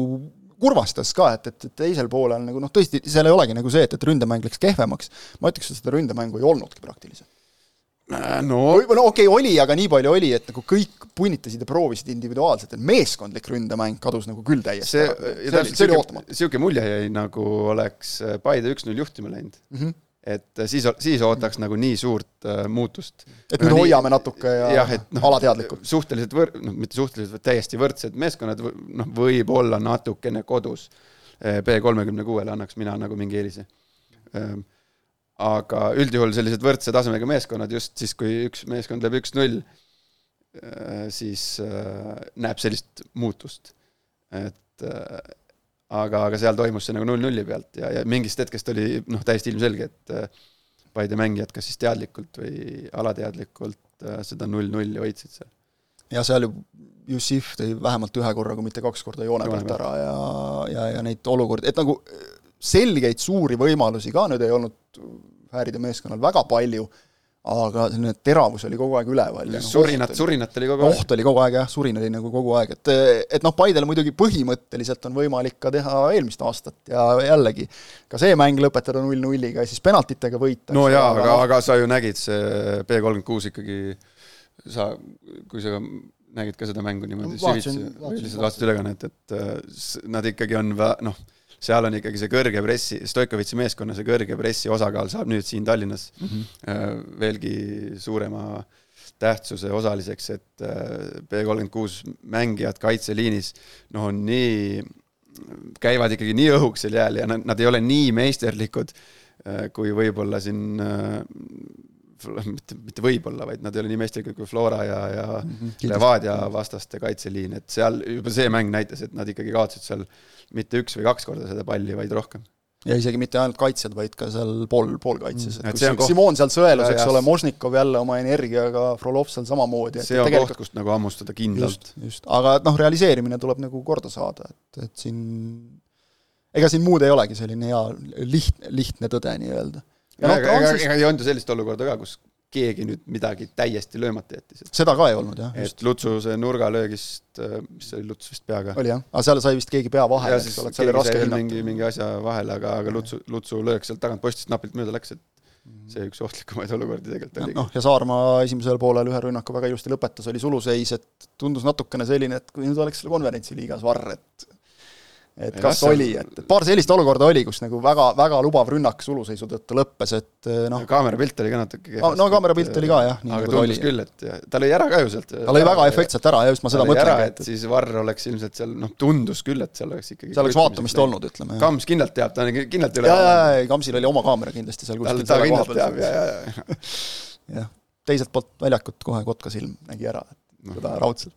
kurvastas ka, et, et teisel poolel nagu noh, tõesti, seal ei olegi nagu see, et, et ründemäng läks kehvemaks, ma ütleks, et seda ründemängu ei olnudki praktiliselt. no või või no okei okay,, oli, aga nii palju oli, et nagu kõik punnitasid ja proovisid individuaalselt, et meeskondlik ründemäng kadus nagu küll täiesti see, ära. see oli, see oli ootamatu. niisugune mulje jäi, nagu oleks Paide üks-null juhtima läinud. Mm -hmm. Et siis, siis ootaks nagu nii suurt äh, muutust. et nüüd hoiame natuke ja, jah, et noh, alateadlikult. suhteliselt võr-, noh, mitte suhteliselt, vaid täiesti võrdsed meeskonnad, noh, võib-olla natukene kodus B kolmekümne kuuele annaks mina nagu mingi eelise. aga üldjuhul sellised võrdse tasemega meeskonnad just siis, kui üks meeskond lööb üks-null, siis äh, näeb sellist muutust. et äh, aga, aga seal toimus see nagu null-nulli pealt ja, ja mingist hetkest oli noh, täiesti ilmselge, et äh, Paide mängijad kas siis teadlikult või alateadlikult äh, seda null-nulli hoidsid seal. ja seal ju Jussif tõi vähemalt ühe korra, kui mitte kaks korda joone pealt. ära ja, ja, ja neid olukordi, et nagu selgeid suuri võimalusi ka nüüd ei olnud Hääride meeskonnal väga palju, aga selline teravus oli kogu aeg üleval. surinat, surinat oli kogu aeg. oht oli kogu aeg jah, surin oli nagu kogu aeg, et et noh, Paidel muidugi põhimõtteliselt on võimalik ka teha eelmist aastat ja jällegi ka see mäng lõpetada null-nulliga ja siis penaltitega võita. no jaa, aga, aga sa ju nägid, see B kolmkümmend kuus ikkagi, sa, kui sa nägid ka seda mängu niimoodi süvitsi, lihtsalt vaatasid ülekannet, et äh, nad ikkagi on vä- noh, seal on ikkagi see kõrge pressi, Stoikovitši meeskonna see kõrge pressi osakaal saab nüüd siin Tallinnas mm -hmm. veelgi suurema tähtsuse osaliseks, et äh, B kolmkümmend kuus mängijad kaitseliinis noh, on nii, käivad ikkagi nii õhuks seal jääl ja nad, nad ei ole nii meisterlikud, kui võib-olla siin äh, mitte, mitte võib-olla, vaid nad ei ole nii meisterlikud kui Flora ja, ja kindlasti. Levadia vastaste kaitseliin, et seal juba see mäng näitas, et nad ikkagi kaotasid seal mitte üks või kaks korda seda palli, vaid rohkem. ja isegi mitte ainult kaitsjad, vaid ka seal pool, poolkaitses, Mm. et koht- Simon seal sõelus, eks ole, Možnikov jälle oma energiaga, Frolov seal samamoodi, et see on tegelikult koht, kust nagu hammustada kindlalt just, just, aga noh, realiseerimine tuleb nagu korda saada, et, et siin ega siin muud ei olegi, selline hea lihtne, lihtne tõde nii-öelda. noh, ega, ega, ega ei olnud ju sellist olukorda ka, kus keegi nüüd midagi täiesti löömata jättis, seda ka ei olnud jah, et Lutsu see nurgalöögist, mis see oli, Luts vist peaga. oli jah, aga seal sai vist keegi pea vahele, eks ole, et seal oli raske hinnata. mingi, mingi asja vahele, aga, aga Lutsu, Lutsu löök sealt tagant postist napilt mööda läks, et see üks ohtlikumaid olukordi tegelikult oligi. noh, ja Saarma esimesel poolel ühe rünnaku väga ilusti lõpetas, oli suluseis, et tundus natukene selline, et kui nüüd oleks selle konverentsiliigas varr, et et Jah, kas see- oli, et paar sellist olukorda oli, kus nagu väga, väga lubav rünnak suluseisu tõttu lõppes, et noh, kaamerapilt oli ka natuke no kaamerapilt oli ka jah, aga nagu ta oli tundus. küll, et ja, ta lõi ära ka ju sealt. ta lõi väga efektselt ära ja just ma seda mõtlengi, et et siis Varr oleks ilmselt seal, noh, tundus küll, et seal oleks ikkagi seal oleks vaatamist olnud, ütleme. ja, Kams kindlalt teab, ta on kindlalt üle ja, ja, ja Kamsil oli oma kaamera kindlasti seal kuskil ta kindlalt teab ja, peal. ja, ja jah, teiselt poolt väljakut kohe Kotka silm nägi ära, Noh. seda raudselt.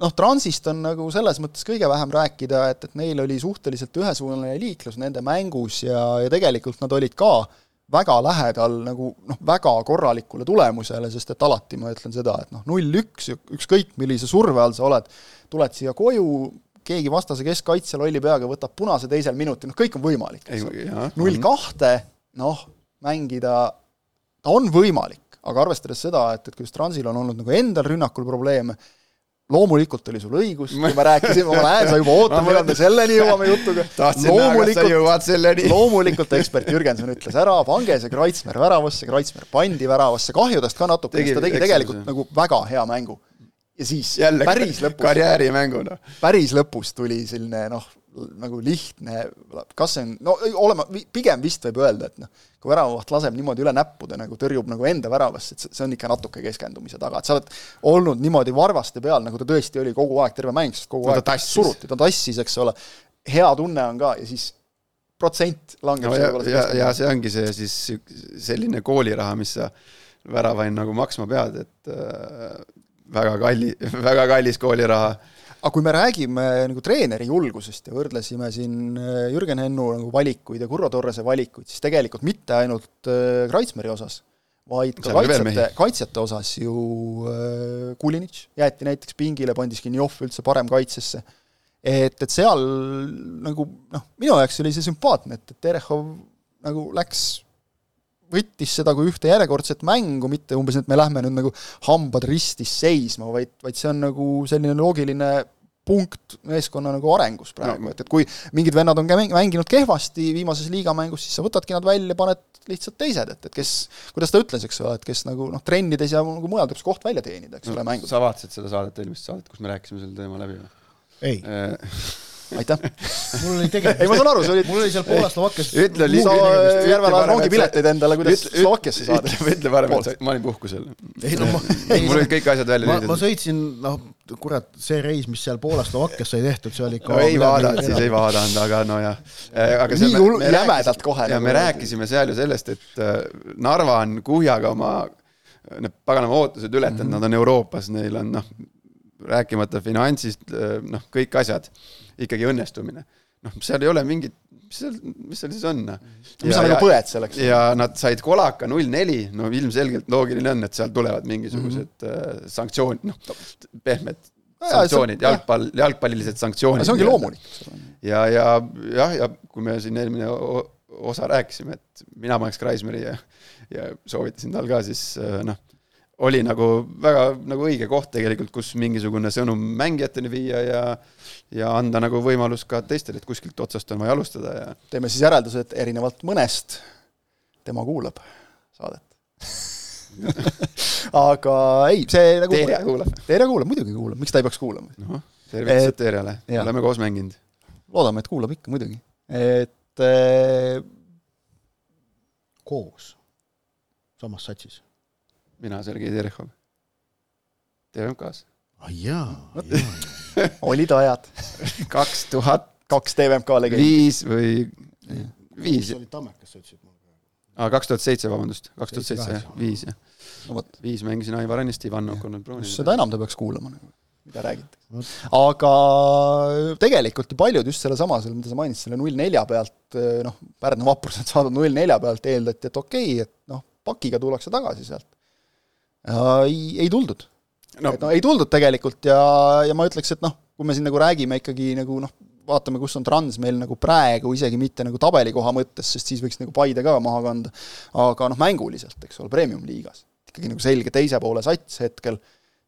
Noh, Transist on nagu selles mõttes kõige vähem rääkida, et, et neil oli suhteliselt ühesuunaline liiklus nende mängus ja, ja tegelikult nad olid ka väga lähedal nagu noh, väga korralikule tulemusele, sest et alati ma ütlen seda, et noh, null-üks, ükskõik millise surve all sa oled, tuled siia koju, keegi vastase keskkaitse lolli peaga võtab punase teisel minutil, noh kõik on võimalik. null kahte, noh, mängida, ta on võimalik, aga arvestades seda, et, et kuidas Transil on olnud nagu endal rünnakul probleeme, loomulikult oli sul õigus, kui me rääkisime, ma näen, sa juba ootad, millal me selleni jõuame jutuga. selleni. loomulikult ekspert Jürgenson ütles ära, pange see Kreutzmer väravasse, Kreutzmer pandi väravasse, kahjudest ka natuke, sest ta tegi tegelikult nagu väga hea mängu. ja siis jälle päris lõpus, karjäärimänguna. päris lõpus tuli selline noh, nagu lihtne, kas see on, no olema, pigem vist võib öelda, et noh, kui väravavaht laseb niimoodi üle näppude, nagu tõrjub nagu enda väravasse, et see on ikka natuke keskendumise taga, et sa oled olnud niimoodi varvaste peal, nagu ta tõesti oli kogu aeg, terve mäng, sest kogu No aeg ta tassis. suruti, ta tassis, eks ole, hea tunne on ka ja siis protsent langeb no ja, ja, ja see ongi see siis selline kooliraha, mis sa väravaid nagu maksma pead, et äh, väga kalli, väga kallis kooliraha aga kui me räägime nagu treeneri julgusest ja võrdlesime siin äh, Jürgen Hennu nagu valikuid ja Kurro Torrese valikuid, siis tegelikult mitte ainult äh, Kreutzmeri osas, vaid ka kaitsjate, kaitsjate osas ju äh, Kulinitš jäeti näiteks pingile, pandi Skinjov üldse parem kaitsesse. et, et seal nagu noh, minu jaoks oli see sümpaatne, et, et Terehov nagu läks võttis seda kui ühte järjekordset mängu, mitte umbes, et me lähme nüüd nagu hambad ristis seisma, vaid, vaid see on nagu selline loogiline punkt meeskonna nagu arengus praegu no., et, et kui mingid vennad on mänginud kehvasti viimases liigamängus, siis sa võtadki nad välja, paned lihtsalt teised, et, et kes, kuidas ta ütles, eks ole, et kes nagu noh, trennides ja nagu mujal tuleb see koht välja teenida, eks ole, mängus. sa vaatasid seda saadet, eelmist saadet, kus me rääkisime selle teema läbi või? ei, aitäh! mul oli tegelikult ei, ma saan aru, see oli mul oli seal Poolas Slovakkias ütle li- sa ütle Järvel ajal parem, rongi et sa- pileteid endale, kuidas Slovakkiasse saada. ütle, parem, et sa, ma olin puhkusel. ei no ma, mul olid kõik asjad välja ma, ma sõitsin, noh, kurat, see reis, mis seal Poolas Slovakkias sai tehtud, see oli ikka no ei vaadanud, siis ei vaadanud, aga nojah. aga Nii hull- jämedalt kohe ja nagu- me rääkisime seal ju sellest, et äh, Narva on kuhjaga oma need paganama ootused ületanud mm, -hmm. nad on Euroopas, neil on noh, rääkimata finantsist, noh, kõik asjad, ikkagi õnnestumine. noh, seal ei ole mingit, mis seal, mis seal siis on, noh. mis sa nagu põed selleks? ja nad said kolaka null neli, no ilmselgelt loogiline on, et seal tulevad mingisugused mm -hmm. äh, sanktsioonid, noh, pehmed sanktsioonid, jalgpall, jalgpallilised sanktsioonid. see ongi loomulik, ja, ja jah, ja kui me siin eelmine osa rääkisime, et mina paneks Kreismeri ja, ja soovitasin tal ka, siis äh, noh, oli nagu väga nagu õige koht tegelikult, kus mingisugune sõnum mängijateni viia ja ja anda nagu võimalus ka teistele, et kuskilt otsast on vaja alustada ja teeme siis järelduse, et erinevalt mõnest tema kuulab saadet aga ei, see nagu Teerja kuulab. Teerja kuulab, muidugi kuulab, miks ta ei peaks kuulama? noh, tervitused Et- Teerjale, jah. oleme koos mänginud. loodame, et kuulab ikka muidugi. et eh, koos, samas satsis. Mina, Sergei Terehov. TVMK-s. ah jaa, jaa. olid ajad, kaks tuhat kaks TVMK legendi. viis või viis see oli Tammekas, sa ütlesid mulle. aa, kaks tuhat seitse, vabandust, kaks tuhat seitse, jah, viis, jah. no viis mängisin Aivar Annist, Ivanov Konrad Brownil. seda enam ta peaks kuulama nagu, mida räägitakse. Aga tegelikult ju paljud just sellesama, selle, mida sa mainisid, selle null nelja pealt, noh, Pärnu vaprused saadud null nelja pealt eeldati, et okei okay,, et noh, pakiga tullakse tagasi sealt. Ei, ei tuldud. No. Et no ei tuldud tegelikult ja, ja ma ütleks, et noh, kui me siin nagu räägime ikkagi nagu noh, vaatame, kus on Trans meil nagu praegu, isegi mitte nagu tabelikoha mõttes, sest siis võiks nagu Paide ka maha kanda, aga noh, mänguliselt, eks ole, premium-liigas. ikkagi nagu selge teise poole sats hetkel,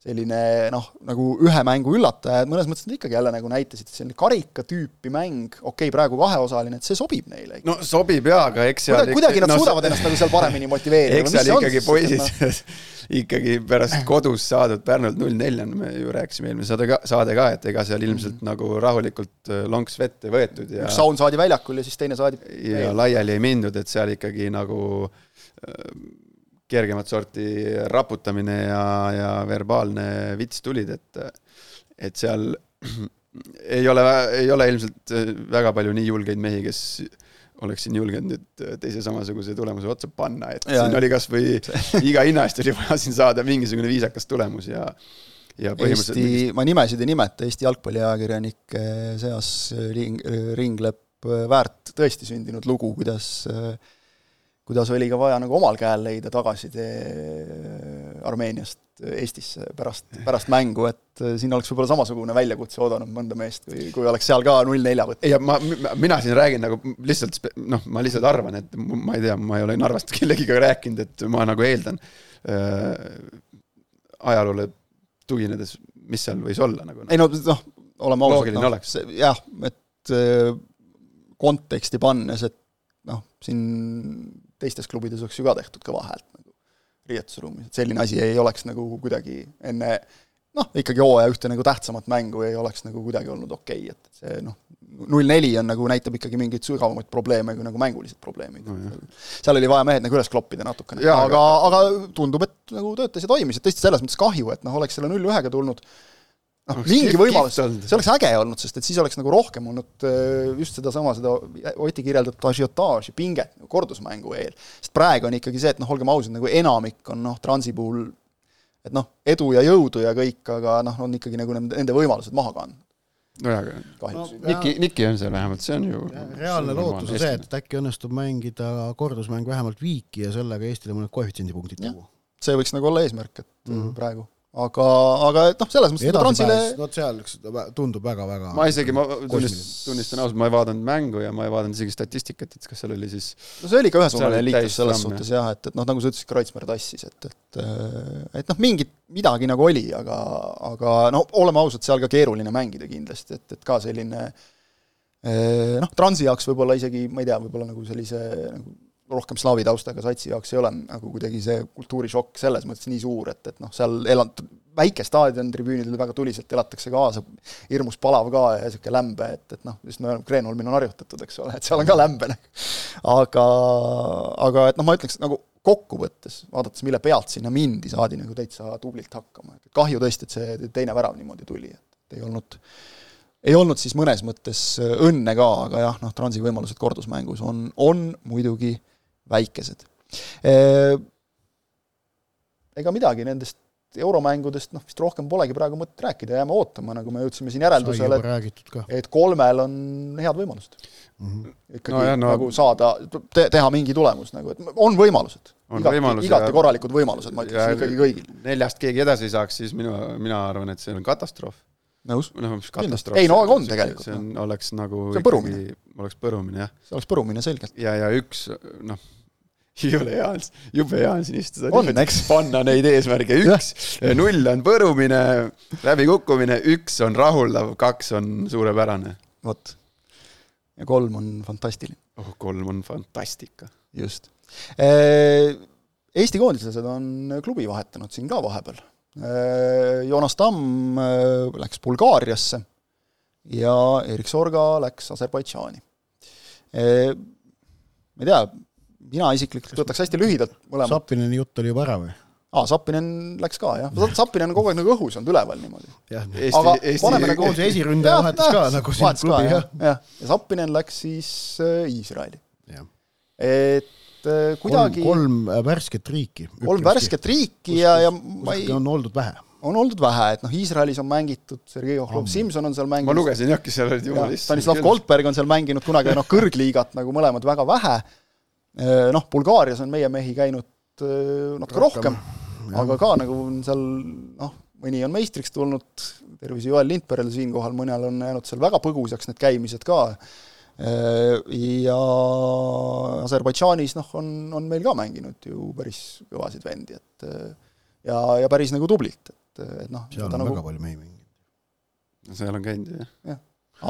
selline noh, nagu ühe mängu üllataja, et mõnes mõttes nad ikkagi jälle nagu näitasid, et selline karika tüüpi mäng, okei okay,, praegu kaheosaline, et see sobib neile no sobib jaa, aga eks seal kuidagi, kuidagi nad no, suudavad ennast nagu seal paremini motiveerida. eks seal ikkagi poisid ikkagi pärast kodus saadud Pärnult null nelja, me ju rääkisime eelmine saade ka, saade ka, et ega seal ilmselt mm. nagu rahulikult äh, lonks vette võetud ja üks saun saadi väljakul ja siis teine saadi ja laiali ei mindud, et seal ikkagi nagu äh, kergemat sorti raputamine ja, ja verbaalne vits tulid, et et seal ei ole, ei ole ilmselt äh, väga palju nii julgeid mehi, kes oleksin julgenud nüüd teise samasuguse tulemuse otsa panna, et ja, siin oli kas või iga hinna eest oli vaja siin saada mingisugune viisakas tulemus ja ja Eesti mingist..., ma nimesid ei nimeta, Eesti jalgpalliajakirjanike seas ring, ringleb väärt tõesti sündinud lugu, kuidas kuidas oli ka vaja nagu omal käel leida tagasitee Armeeniast Eestisse pärast, pärast mängu, et äh, siin oleks võib-olla samasugune väljakutse oodanud mõnda meest, kui, kui oleks seal ka null nelja võtta. ei, ma, mina siin räägin nagu lihtsalt noh, ma lihtsalt arvan, et ma ei tea, ma ei ole Narvast kellegiga rääkinud, et ma nagu eeldan äh, ajaloole tuginedes, mis seal võis olla nagu. ei no noh, oleme ausad, noh, jah, et äh, konteksti pannes, et noh, siin teistes klubides oleks ju ka tehtud kõva häält nagu riietusruumis, et selline asi ei oleks nagu kuidagi enne noh, ikkagi hooaja ühte nagu tähtsamat mängu ei oleks nagu kuidagi olnud okei okay,, et see noh, null neli on nagu, näitab ikkagi mingeid sügavamaid probleeme kui nagu mängulised probleemid. No,. seal oli vaja mehed nagu üles kloppida natukene, aga, aga tundub, et nagu töötas ja toimis, et tõesti selles mõttes kahju, et noh, oleks selle null ühega tulnud noh, mingi võimalus, see oleks äge olnud, sest et siis oleks nagu rohkem olnud äh, just sedasama, seda Oti kirjeldatud ažiotaaži, pinget nagu kordusmängu eel. sest praegu on ikkagi see, et noh, olgem ausad, nagu enamik on noh, Transi puhul et noh, edu ja jõudu ja kõik, aga noh, on ikkagi nagu nende võimalused maha kandnud nojah, aga no, Niki, Niki on seal vähemalt, see on ju reaalne lootus on see, et äkki õnnestub mängida kordusmäng vähemalt viiki ja sellega Eestile mõned koefitsiendipunktid tuua. see võiks nagu olla eesmärk, et mm -hmm. praegu aga, aga et noh, selles mõttes nagu Transile vot seal tundub väga-väga ma isegi, ma tunnist, tunnistan ausalt, ma ei vaadanud mängu ja ma ei vaadanud isegi statistikat, et kas seal oli siis no see oli ka ühesuunaline liiklus selles suhtes jah, et, et noh, nagu sa ütlesid, Kreutzmann tassis, et, et et noh, mingit, midagi nagu oli, aga, aga no oleme ausad, seal ka keeruline mängida kindlasti, et, et ka selline noh, Transi jaoks võib-olla isegi, ma ei tea, võib-olla nagu sellise nagu rohkem slaavi taustaga satsi jaoks ei ole nagu kuidagi see kultuurishokk selles mõttes nii suur, et, et noh, seal elan-, väike staadion, tribüünidel väga tuliselt elatakse kaasa, hirmus palav ka ja niisugune lämbe, et, et noh, just no Kreenholmil on harjutatud, eks ole, et seal on ka lämbe nagu. aga, aga et noh, ma ütleks nagu kokkuvõttes, vaadates, mille pealt sinna mindi, saadi nagu täitsa tublilt hakkama, et kahju tõesti, et see teine värav niimoodi tuli, et ei olnud ei olnud siis mõnes mõttes õnne ka, aga jah, noh, Transi võimalused kordusmängus on, on muidugi äh, väikesed. Ega midagi nendest euromängudest, noh, vist rohkem polegi praegu mõtet rääkida, jääme ootama, nagu me jõudsime siin järeldusele, et, et kolmel on head võimalused mm. -hmm. ikkagi no, jah, no, nagu saada te,, teha mingi tulemus nagu, et on võimalused. igati, igati ja, korralikud võimalused, ma ütleks ikkagi kõigil. neljast keegi edasi ei saaks, siis minu, mina arvan, et see on katastroof. nõus. noh, mis katastroof. ei no aga on tegelikult. see on, oleks nagu see on põrumine. oleks põrumine, jah. see oleks põrumine selgelt. ja, ja üks, noh jube hea on, jube hea on siin istuda, panna neid eesmärke, üks, null on põrumine, läbikukkumine, üks on rahuldav, kaks on suurepärane. vot. ja kolm on fantastiline. oh, kolm on fantastika. just. Eesti koondislased on klubi vahetanud siin ka vahepeal. Joonas Tamm läks Bulgaariasse ja Erik Sorga läks Aserbaidžaani. ma ei tea, mina isiklikult võtaks hästi lühidalt mõlemad. Sapineni jutt oli juba ära või? aa, Sapinen läks ka, jah. Sapinen on kogu aeg nagu õhus olnud üleval niimoodi. aga Eesti, paneme nagu see esiründaja vahetas ka nagu siin klubi, jah. jah, ja Sapinen läks siis äh, Iisraeli. et äh, kuidagi kolm, kolm äh, värsket riiki. kolm värsket riiki ja, ja ma ei on oldud vähe on oldud vähe, et noh, Iisraelis on mängitud, Sergei Ohlov Simson on seal mänginud. ma lugesin jah, kes seal olid, jumal issand. Stanislav Goldberg on seal mänginud kunagi noh, kõrgliigat nagu mõlemad väga vähe Äh, noh, Bulgaarias on meie mehi käinud äh, natuke rohkem, rohkem, aga ka nagu on seal noh, mõni on meistriks tulnud, tervise Joel Lindbergile siinkohal, mõnel on jäänud seal väga põgusaks need käimised ka, äh, ja Aserbaidžaanis noh, on, on meil ka mänginud ju päris kõvasid vendi, et ja, ja päris nagu tublilt, et, et noh seal on nagu, väga palju mehi mänginud. no seal on käinud, jah. jah,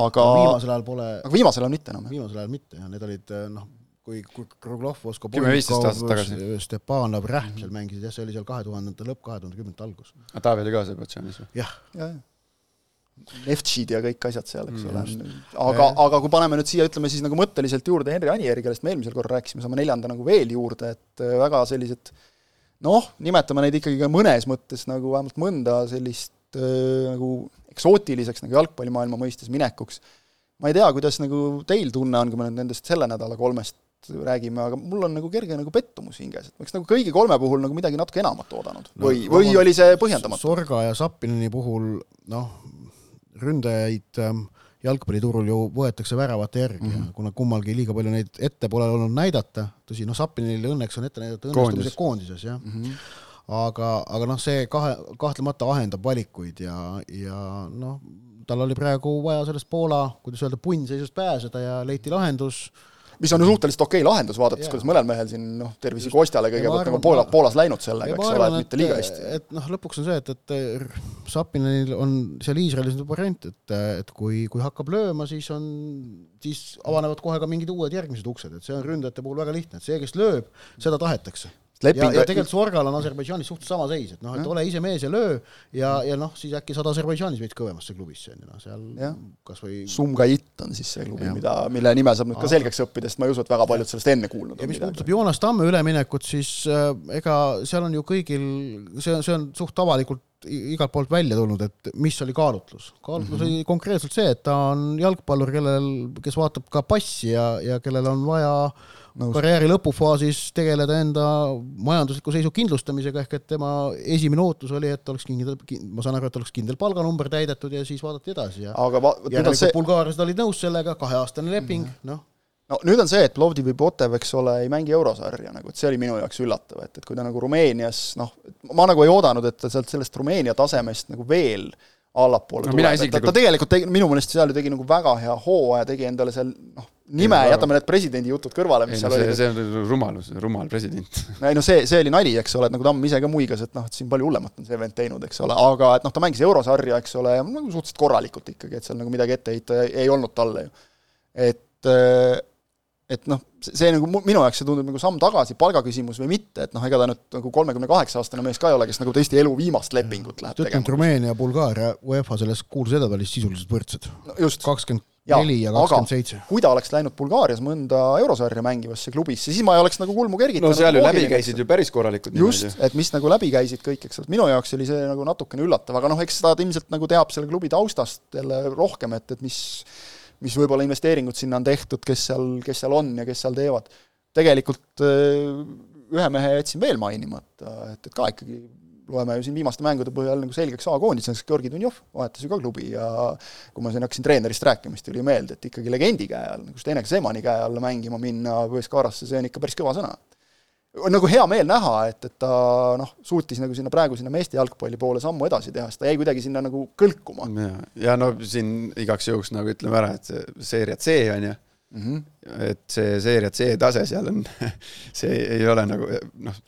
aga viimasel ajal pole aga viimasel ajal mitte enam, jah? viimasel ajal mitte, jah, need olid noh, kui Kruglov, Voskobolikov, Stepanov, Rähm seal mängisid, jah, see oli seal kahe tuhandete lõpp, kahe tuhande kümnendate algus. aga Taavi oli ka Aserbaidžaanis või? jah ja,. Neftšid ja kõik asjad seal, eks ole mm., aga, aga kui paneme nüüd siia, ütleme siis nagu mõtteliselt juurde Henri Anieri, kellest me eelmisel korral rääkisime, saame neljanda nagu veel juurde, et äh, väga sellised noh, nimetame neid ikkagi ka mõnes mõttes nagu vähemalt mõnda sellist äh, nagu eksootiliseks nagu jalgpallimaailma mõistes minekuks. ma ei tea, kuidas nagu teil tunne on, kui me nüüd nendest selle nädala kolmest räägime, aga mul on nagu kerge nagu pettumus hinges, et ma oleks nagu kõigi kolme puhul nagu midagi natuke enamat oodanud no, või, või oli see põhjendamatu? Sorga ja Sapineni puhul noh, ründajaid ähm, jalgpalliturul ju võetakse väravate järgi mm, -hmm. kuna kummalgi liiga palju neid ette pole olnud näidata, tõsi, noh, Sapinenile õnneks on ette näidata õnnestumise koondises, jah mm. -hmm aga, aga noh, see kahe, kahtlemata ahendab valikuid ja, ja noh, tal oli praegu vaja sellest Poola, kuidas öelda, punnseisust pääseda ja leiti lahendus mis on ju suhteliselt okei lahendus, vaadates, kuidas mõnel mehel siin noh, tervisi Kostjale kõigepealt nagu Poola, Poolas läinud sellega, eks ole, et mitte liiga hästi. et noh, lõpuks on see, et, et Sapinenil on seal Iisraelis nüüd variant, et, et kui, kui hakkab lööma, siis on, siis avanevad kohe ka mingid uued järgmised uksed, et see on ründajate puhul väga lihtne, et see, kes lööb, seda tahetakse leping... ja, ja tegelikult Sorgal on Aserbaidžaanis suht sama seis, et noh, et ole ise mees ja löö ja, ja noh, siis äkki saad Aserbaidžaanis veits kõvemasse klubisse, on ju, noh, seal kasvõi Sumgait on siis see klubi, mida, mille nime saab nüüd ka selgeks õppida, sest ma ei usu, et väga paljud sellest enne kuulnud on. ja mis puudutab Joonas Tamme üleminekut, siis äh, ega seal on ju kõigil, see, see on suht avalikult igalt poolt välja tulnud, et mis oli kaalutlus. kaalutlus mm -hmm. oli konkreetselt see, et ta on jalgpallur, kellel, kes vaatab ka passi ja, ja kellel on vaja Nõus. karjääri lõpufaasis tegeleda enda majandusliku seisu kindlustamisega, ehk et tema esimene ootus oli, et oleks kindel, ma saan aru, et oleks kindel palganumber täidetud ja siis vaadati edasi ja aga va-, järelikult see... bulgaarlased olid nõus sellega, kaheaastane leping -hmm. noh no nüüd on see, et Plovdivi Potev, eks ole, ei mängi eurosarja nagu, et see oli minu jaoks üllatav, et, et kui ta nagu Rumeenias noh, ma nagu ei oodanud, et ta sealt sellest Rumeenia tasemest nagu veel allapoole no, tuleb, et ta, ta tegelikult tegi, minu meelest seal ju tegi nagu väga hea hooaja, tegi endale seal noh, nime, jätame need presidendi jutud kõrvale, mis ei, seal no, olid. see on rumalus, rumal president. ei no see, see oli nali, eks ole, et nagu Tamm ise ka muigas, et noh, et siin palju hullemat on see vend teinud, eks ole, aga et noh, ta mängis eurosarja, eks ole, nagu suhteliselt korralikult ikkagi, et seal nagu midagi ette heita ei, ei olnud talle ju. et, et noh, see nagu minu jaoks see tundub nagu samm tagasi, palgaküsimus või mitte, et noh, ega ta nüüd nagu kolmekümne kaheksa aastane mees ka ei ole, kes nagu tõesti elu viimast lepingut läheb tegema. ütleme, et Rumeenia ja Bulgaaria UEFA selles kuulsas edetabelis sisuliselt võrdsed no,. kakskümmend neli ja kakskümmend seitse. kui ta oleks läinud Bulgaarias mõnda eurosarja mängivasse klubisse, siis ma ei oleks nagu kulmu kergitanud. no seal ju läbi käisid ju päris korralikud just, et mis nagu läbi käisid kõik, eks ole, minu jaoks oli see nagu natukene üllatav, aga noh, eks ta ilmselt nagu teab selle klubi taustast jälle rohkem, et, et mis mis võib-olla investeeringud sinna on tehtud, kes seal, kes seal on ja kes seal teevad. tegelikult ühe mehe jätsin veel mainimata, et, et ka ikkagi loeme ju siin viimaste mängude põhjal nagu selgeks A-koondiseks, Georgi Dunjov vahetas ju ka klubi ja kui ma siin hakkasin treenerist rääkima, siis tuli meelde, et ikkagi legendi käe all, nagu Stenek Semani käe alla mängima minna VSK-rasse, see on ikka päris kõva sõna. On nagu hea meel näha, et, et ta noh, suutis nagu sinna praegu sinna meeste jalgpalli poole sammu edasi teha, sest ta jäi kuidagi sinna nagu kõlkuma. ja, ja no siin igaks juhuks nagu ütleme ära, et see seeria C on ju mm, -hmm. et see seeria C tase seal on see ei ole nagu noh,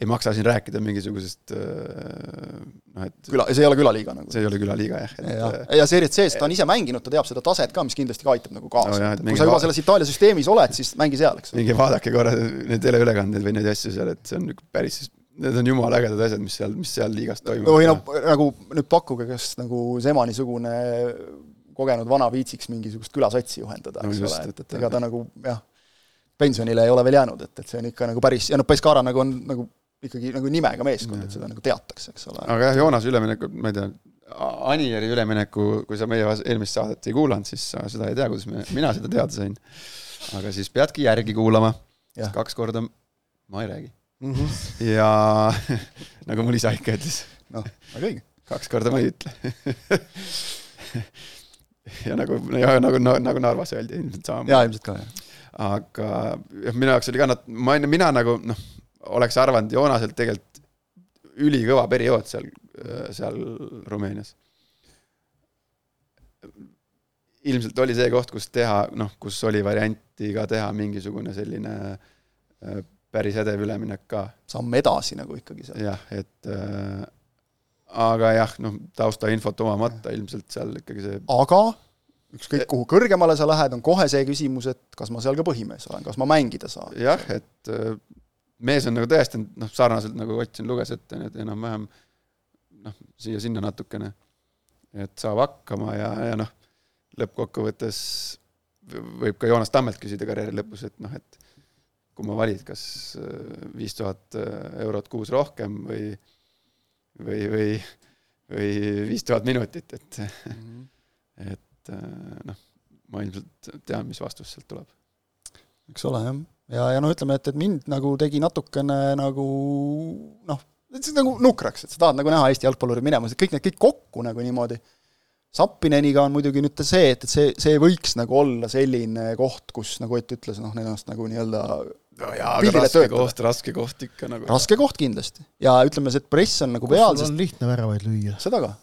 ei maksa siin rääkida mingisugusest noh, et küla, see ei ole külaliiga nagu? see ei ole külaliiga jah, et ja, ja Serie C-s ta on ise mänginud, ta teab seda taset ka, mis kindlasti ka aitab nagu kaasa no,. kui sa juba selles Itaalia süsteemis oled, siis mängi seal, eks. minge vaadake korra neid teleülekandeid või neid asju seal, et see on päris, need on jumala ägedad asjad, mis seal, mis seal liigas toimub. või noh, nagu nüüd pakkuge, kas nagu Sema-niisugune kogenud vana viitsiks mingisugust külasotsi juhendada, eks no, ole, et, et ega ta nagu jah, pensionile ei ole veel jäänud, et, et see on ikka nagu päris, ja noh, Pescara nagu on nagu ikkagi nagu nimega meeskond, et seda nagu teatakse, eks ole. aga jah, Joonase ülemineku, ma ei tea, Anieri ülemineku, kui sa meie eelmist saadet ei kuulanud, siis sa seda ei tea, kuidas me, mina seda teada sain. aga siis peadki järgi kuulama, sest kaks korda ma ei räägi mm. -hmm. ja nagu mul isa ikka ütles. noh, väga õige. kaks korda ma ei ütle ja nagu, ja nagu, nagu, nagu Narvas öeldi ilmselt samamoodi. jaa, ilmselt ka, jah. aga jah, minu jaoks oli ka ma, mina nagu noh oleks arvanud Joonaselt tegelikult ülikõva periood seal, seal Rumeenias. ilmselt oli see koht, kus teha, noh, kus oli varianti ka teha mingisugune selline äh, päris edev üleminek ka. samm edasi nagu ikkagi seal. jah, et äh, aga jah, noh, taustainfot omamata ilmselt seal ikkagi see aga ükskõik kuhu kõrgemale sa lähed, on kohe see küsimus, et kas ma seal ka põhimees olen, kas ma mängida saan. jah, et äh, mees on nagu tõestanud, noh, sarnaselt nagu Ott siin luges ette, et enam-vähem noh, siia-sinna natukene, et saab hakkama ja, ja noh, lõppkokkuvõttes võib ka Joonas Tammelt küsida karjääri lõpus, et noh, et kui ma valid, kas äh, viis tuhat äh, eurot kuus rohkem või, või, või, või viis tuhat minutit, et mm, -hmm. et äh, noh, ma ilmselt tean, mis vastus sealt tuleb. eks ole, jah ja, ja no ütleme, et, et mind nagu tegi natukene nagu noh, nagu nukraks, et sa tahad nagu näha Eesti jalgpalluri minemas, et kõik need kõik kokku nagu niimoodi. Sappineniga on muidugi nüüd see, et, et see, see võiks nagu olla selline koht, kus nagu Ott ütles, noh, ennast nagu nii-öelda no jaa, aga raske töötada. koht, raske koht ikka nagu. raske koht kindlasti ja ütleme, see, et press on nagu peal, sul sest on lihtne väravaid lüüa. seda ka.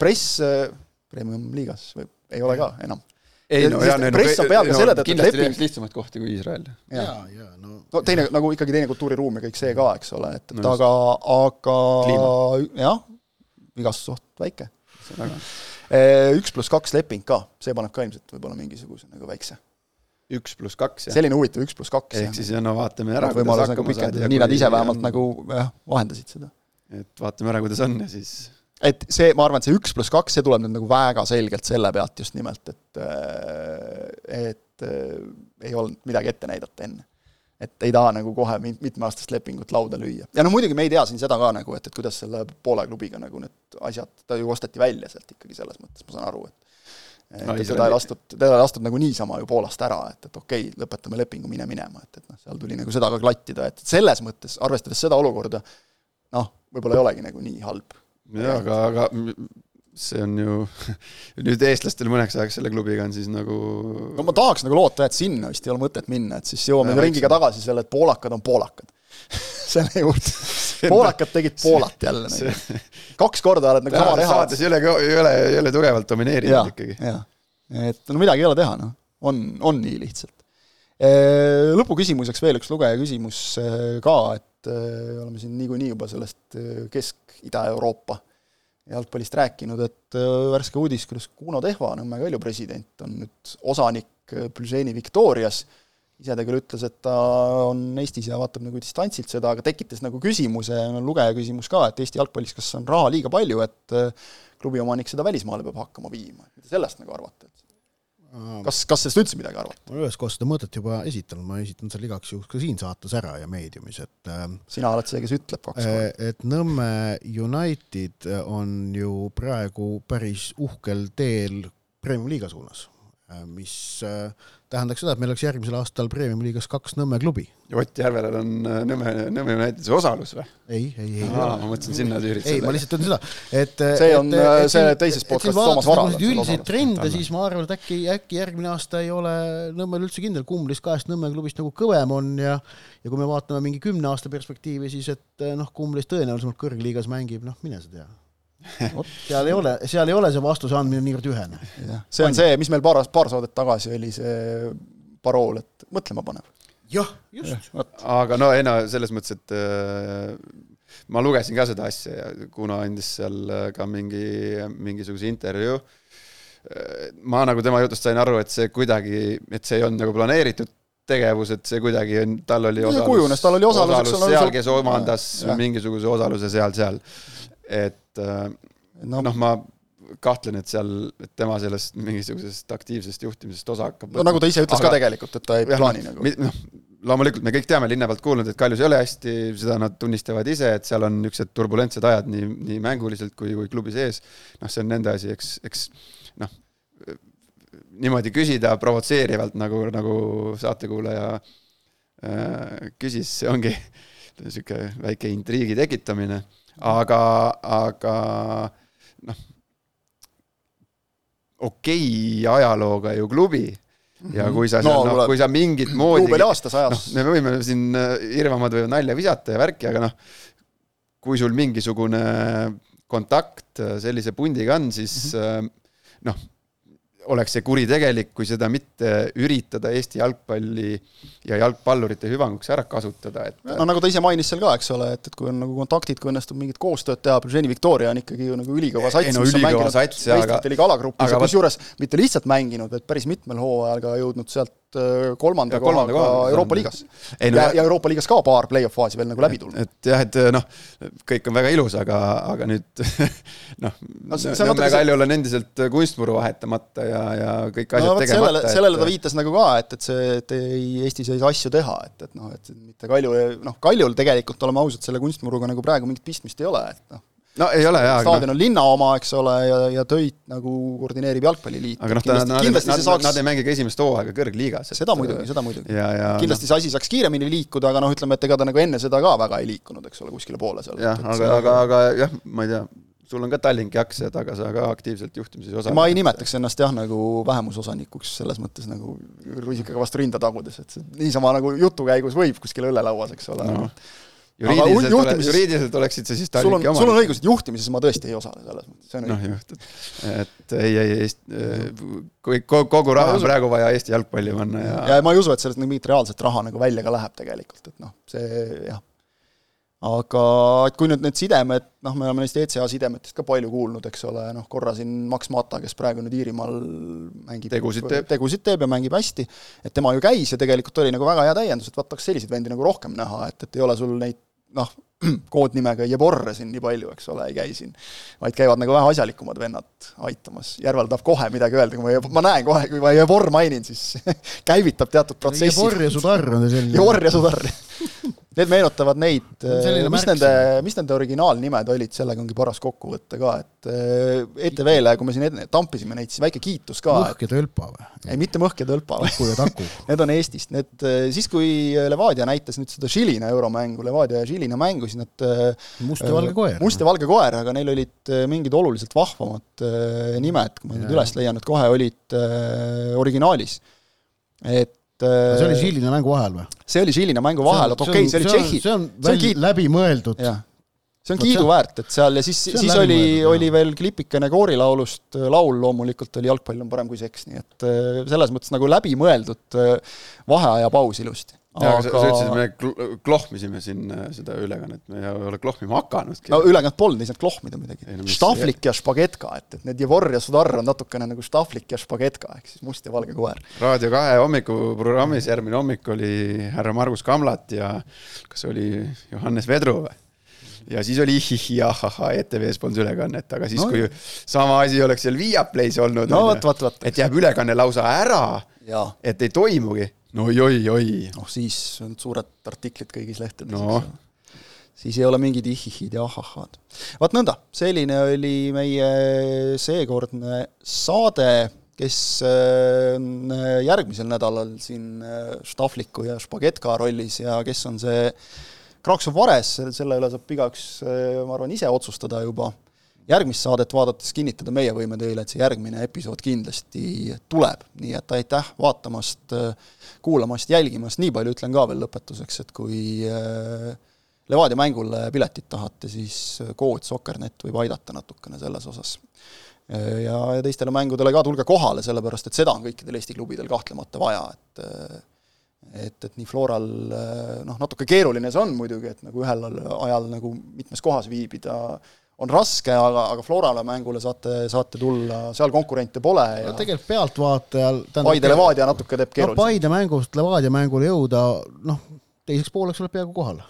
press äh, premium-liigas või ei ole ka enam. Ei no jaa, press on peal ka selle tõttu, et kindlasti leping- lihtsamaid kohti kui Iisrael. ja ja, ja no no teine, nagu ikkagi teine kultuuriruum ja kõik see ka, eks ole, et, et aga, aga jah, vigastusoht väike. väga. üks pluss kaks leping ka, see paneb ka ilmselt võib-olla mingisuguse nagu väikse. üks pluss kaks, jah. selline huvitav üks pluss kaks. ehk siis no vaatame ära, võimalus nagu pikendada, nii nad ise vähemalt nagu jah, vahendasid seda. et vaatame ära, kuidas on ja siis et see, ma arvan, et see üks pluss kaks, see tuleb nüüd nagu väga selgelt selle pealt just nimelt, et et äh, ei olnud midagi ette näidata enne. et ei taha nagu kohe mit- mitmeaastast lepingut lauda lüüa. ja no muidugi me ei tea siin seda ka nagu, et, et kuidas selle Poola klubiga nagu need asjad, ta ju osteti välja sealt ikkagi selles mõttes, ma saan aru, et et No teda ei lastud, teda ei lastud nagu niisama ju Poolast ära, et, et okei okay,, lõpetame lepingu, mine minema, et, et noh, seal tuli nagu seda ka klattida, et selles mõttes, arvestades seda olukorda, noh, võib-olla ei olegi nagu nii halb jaa, aga, aga see on ju nüüd eestlastel mõneks ajaks selle klubiga on siis nagu no ma tahaks nagu loota, et sinna vist ei ole mõtet minna, et siis jõuame ringiga tagasi selle, et poolakad on poolakad. selle juurde. poolakad tegid Poolat jälle nagu. kaks korda oled nagu sama reha. saates ei ole, ei ole, ei ole tugevalt domineerinud, ikkagi. et no midagi ei ole teha, noh. on, on nii lihtsalt. Lõpuküsimuseks veel üks lugeja küsimus ka, et eh, oleme siin niikuinii juba sellest eh, Kesk-Ida-Euroopa jalgpallist rääkinud, et eh, värske uudis, kuidas Kuno Tehva, Nõmme Kalju president, on nüüd osanik Plüženi Victorias, ise ta küll ütles, et ta on Eestis ja vaatab nagu distantsilt seda, aga tekitas nagu küsimuse, lugeja küsimus ka, et Eesti jalgpallis kas on raha liiga palju, et klubi omanik seda välismaale peab hakkama viima, mida sellest nagu arvate? kas, kas sellest üldse midagi arvate? ma olen ühes kohas seda mõtet juba esitanud, ma esitan selle igaks juhuks ka siin saates ära ja meediumis, et äh, sina oled see, kes ütleb kaks korda. et Nõmme United on ju praegu päris uhkel teel Premium-liiga suunas, mis äh, tähendaks seda, et meil oleks järgmisel aastal Premium-liigas kaks Nõmme klubi. Ott Järvelal on äh, Nõmme, Nõmme Unitedis osalus või? ei, ei, ei, ma mõtlesin sinna tüürid ei, ma lihtsalt ütlen seda, et See on, et, äh, et see teises podcastis Toomas Varal üldiseid trende, siis ma arvan, et äkki, äkki järgmine aasta ei ole Nõmmel üldse kindel, kumb neist kahest Nõmme klubist nagu kõvem on ja ja kui me vaatame mingi kümne aasta perspektiivi, siis et noh, kumb neist tõenäolisemalt kõrgliigas mängib, noh, mine sa tea. Seal ei ole, seal ei ole see vastuse andmine niivõrd ühene. see on see, mis meil paar, paar saadet tagasi oli see parool, et mõtlema panev. jah, just. aga no ei no selles mõttes, et äh, ma lugesin ka seda asja ja kuna andis seal äh, ka mingi, mingisuguse intervjuu, ma nagu tema jutust sain aru, et see kuidagi, et see ei olnud nagu planeeritud tegevus, et see kuidagi on, tal oli See kujunes, tal oli osalus, ole, seal, kes omandas Jah. mingisuguse osaluse seal-seal. Et äh, no, noh, ma kahtlen, et seal, et tema sellest mingisugusest aktiivsest juhtimisest osa hakkab no nagu ta ise ütles Aga- ka tegelikult, et ta ei jah, plaani nagu. noh, loomulikult me kõik teame linna pealt kuulnud, et Kaljus ei ole hästi, seda nad tunnistavad ise, et seal on niisugused turbulentsed ajad nii, nii mänguliselt kui, kui klubi sees. noh, see on nende asi, eks, eks noh, niimoodi küsida provotseerivalt, nagu, nagu saatekuulaja äh, küsis, see ongi niisugune väike intriigi tekitamine, aga, aga noh, okei ajalooga ju klubi. Ja kui sa No, noh kuule,, kui sa mingit moodi juubeli aastas noh ajas,, me võime siin äh, Irvamad võivad nalja visata ja värki, aga noh, kui sul mingisugune kontakt äh, sellise pundiga on, siis Mhm. äh, noh, oleks see kuritegelik, kui seda mitte üritada Eesti jalgpalli ja jalgpallurite hüvanguks ära kasutada, et no nagu ta ise mainis seal ka, eks ole, et, et kui on nagu kontaktid, kui õnnestub mingit koostööd teha, Breženi Victoria on ikkagi ju nagu ülikõva sats, no sats, jaa, aga- meistrite liiga alagrupis ja kusjuures mitte lihtsalt mänginud, vaid päris mitmel hooajal ka jõudnud sealt kolmanda Ja kolmanda kohaga koha- Euroopa liigas. no ja, ja Euroopa liigas ka paar play-off faasi veel nagu läbi tulnud. et jah, et noh, kõik on väga ilus, aga, aga nüüd noh No Nõmme Kaljul on endiselt kunstmuru vahetamata ja, ja kõik asjad no tegemata sellele, sellele ta viitas nagu ka, et, et see, et ei, Eestis ei saa asju teha, et, et noh, et mitte Kalju, noh, Kaljul tegelikult oleme ausad, selle kunstmuruga nagu praegu mingit pistmist ei ole, et noh, no ei ole jaa, staadion on linna oma, eks ole, ja, ja töid nagu koordineerib Jalgpalliliit. aga noh, nad, nad, nad, saaks nad ei mängi ka esimest hooaega kõrgliigas. seda muidugi, seda muidugi. ja, kindlasti see asi saaks kiiremini liikuda, aga noh, ütleme, et ega ta nagu enne seda ka väga ei liikunud, eks ole, kuskile poole seal. noh, jah, aga, aga, aga jah, ma ei tea, sul on ka Tallinki aktsiad, aga sa ka aktiivselt juhtimises ei osale. ma ei nimetaks ennast jah, nagu vähemusosanikuks selles mõttes nagu rusikaga vastu rinda tagudes, et niisama nagu jutu käigus võib kuskil õllelauas, eks ole no juriidiliselt, juhtimises... juriidiliselt oleksid sa siis Tallinki oma. sul on õigus, et juhtimises ma tõesti ei osale selles mõttes, see on noh, just, et, ei, ei, ei, kõik, kogu raha on praegu vaja Eesti jalgpalli panna ja ja ma ei usu, et sellest nagu mingit reaalset raha nagu välja ka läheb tegelikult, et noh, see jah. Aga et kui nüüd need sidemed, noh, me oleme neist ECA sidemetest ka palju kuulnud, eks ole, noh korra siin Max Mata, kes praegu nüüd Iirimaal mängib tegusid teeb. tegusid teeb ja mängib hästi, et tema ju käis ja tegelikult oli nagu väga hea täiendus, et vaata, kas selliseid vendi nagu rohkem näha, et, et ei ole sul neid noh, koodnimega Jeborre siin nii palju, eks ole, ei käi siin, vaid käivad nagu vähe asjalikumad vennad aitamas. Järvel tahab kohe midagi öelda, kui ma, ma näen kohe, kui ma Jebor mainin, siis käivitab teatud protsessi. Jebor ja Sudar on selline. Jebor ja Sudar Need meenutavad neid, mis nende, mis nende originaalnimed olid, sellega ongi paras kokku võtta ka, et äh, ETV-le, kui me siin tampisime neid, siis väike kiitus ka. Mõhk ja Tölpa või? ei, mitte Mõhk ja Tölpa. Taku ja Taku Need on Eestist, need, äh, siis kui Levadia näitas nüüd seda Žilina euromängu, Levadia ja Žilina mängu, siis nad äh, must ja valge koer. must ja valge koer, aga neil olid mingid oluliselt vahvamad nimed, kui ma nüüd üles leian, et kohe olid originaalis. et et see oli Žilina mängu vahel või? see oli Žilina mängu vahel, okei okay,, see oli Tšehhi. see on, see on kiit... läbimõeldud. see on kiiduväärt, et seal ja siis, siis oli, oli veel klipikene koorilaulust, laul loomulikult oli Jalgpall on parem kui seks, nii et äh, selles mõttes nagu läbimõeldud äh, vaheaja paus ilusti aga sa, sa ütlesid, me klohmisime siin äh, seda ülekannet, me ei ole klohmima hakanudki. no ülekannet polnud, ei saanud klohmida midagi. No, Štahvlik ja Špagetka, et, et need Jevor ja Sudar on natukene nagu Štahvlik ja Špagetka, ehk siis must ja valge koer. Raadio kahe hommikuprogrammis järgmine hommik oli härra Margus Kamlat ja kas oli Johannes Vedru või? ja siis oli ihihi ahahah, ETV-s polnud ülekannet, aga siis no, kui sama asi oleks seal Viaplay's olnud no,, et jääb ülekanne lausa ära, et ei toimugi no oi-oi-oi. noh, siis on suured artiklid kõigis lehtedes no.. siis ei ole mingid ihihid ja ahahad. vaat nõnda, selline oli meie seekordne saade, kes on äh, järgmisel nädalal siin Štahvliku äh, ja Špagetka rollis ja kes on see Kraksov Vares, selle üle saab igaüks, äh, ma arvan, ise otsustada juba järgmist saadet vaadates kinnitada meie võime teile, et see järgmine episood kindlasti tuleb, nii et aitäh vaatamast, kuulamast, jälgimast, nii palju ütlen ka veel lõpetuseks, et kui äh, Levadia mängule piletit tahate, siis kood Soccernet võib aidata natukene selles osas. Äh, ja, ja teistele mängudele ka tulge kohale, sellepärast et seda on kõikidel Eesti klubidel kahtlemata vaja, et äh, et, et nii Floral noh, natuke keeruline see on muidugi, et nagu ühel ajal nagu mitmes kohas viibida, on raske, aga, aga Florale mängule saate, saate tulla, seal konkurente pole ja no tegelikult pealtvaatajal Paide Levadia natuke teeb keeruliseks no,. Paide mängust Levadia mängule jõuda, noh, teiseks pooleks oled peaaegu kohal.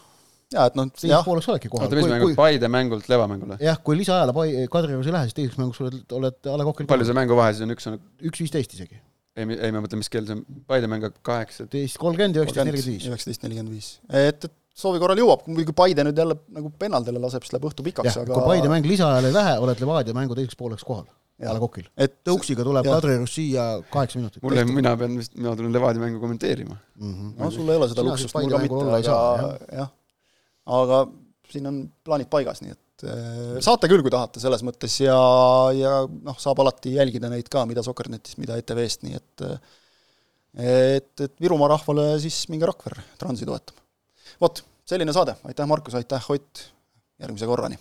jaa, et noh, teiseks pooleks oledki kohal. oota, mis mängud, Paide mängult Leva mängule? jah, kui lisaajale Pai-, Kadriorus ei lähe, siis teiseks mänguks oled, oled A Le Coqil palju see mänguvahe siis on, üks on üks viisteist isegi. ei, ei ma mõtlen, mis kell see on, Paide mäng kaheksateist kolmkümmend ja üheksateist nelikümmend viis. üheksateist nelikümmend viis. et, et soovi korral jõuab, kui Paide nüüd jälle nagu pennaldile laseb, siis läheb õhtu pikaks, aga kui Paide mäng lisaajal ei lähe, oled Levadia mängu teiseks pooleks kohal. A Le Coqil. tõuksiga tuleb Kadriorus siia kaheksa minutit. mulle, mina pean vist, mina tulen Levadia mängu kommenteerima mm. -hmm. no sul ei ole seda luksust, mul ka mitte, aga jah, aga siin on plaanid paigas, nii et äh, saate küll, kui tahate, selles mõttes ja, ja noh, saab alati jälgida neid ka, mida Soccernetist, mida ETV-st, nii et et, et Virumaa rahvale siis minge Rakvere Transi toetama vot, selline saade, aitäh, Markus, aitäh, Ott, järgmise korrani!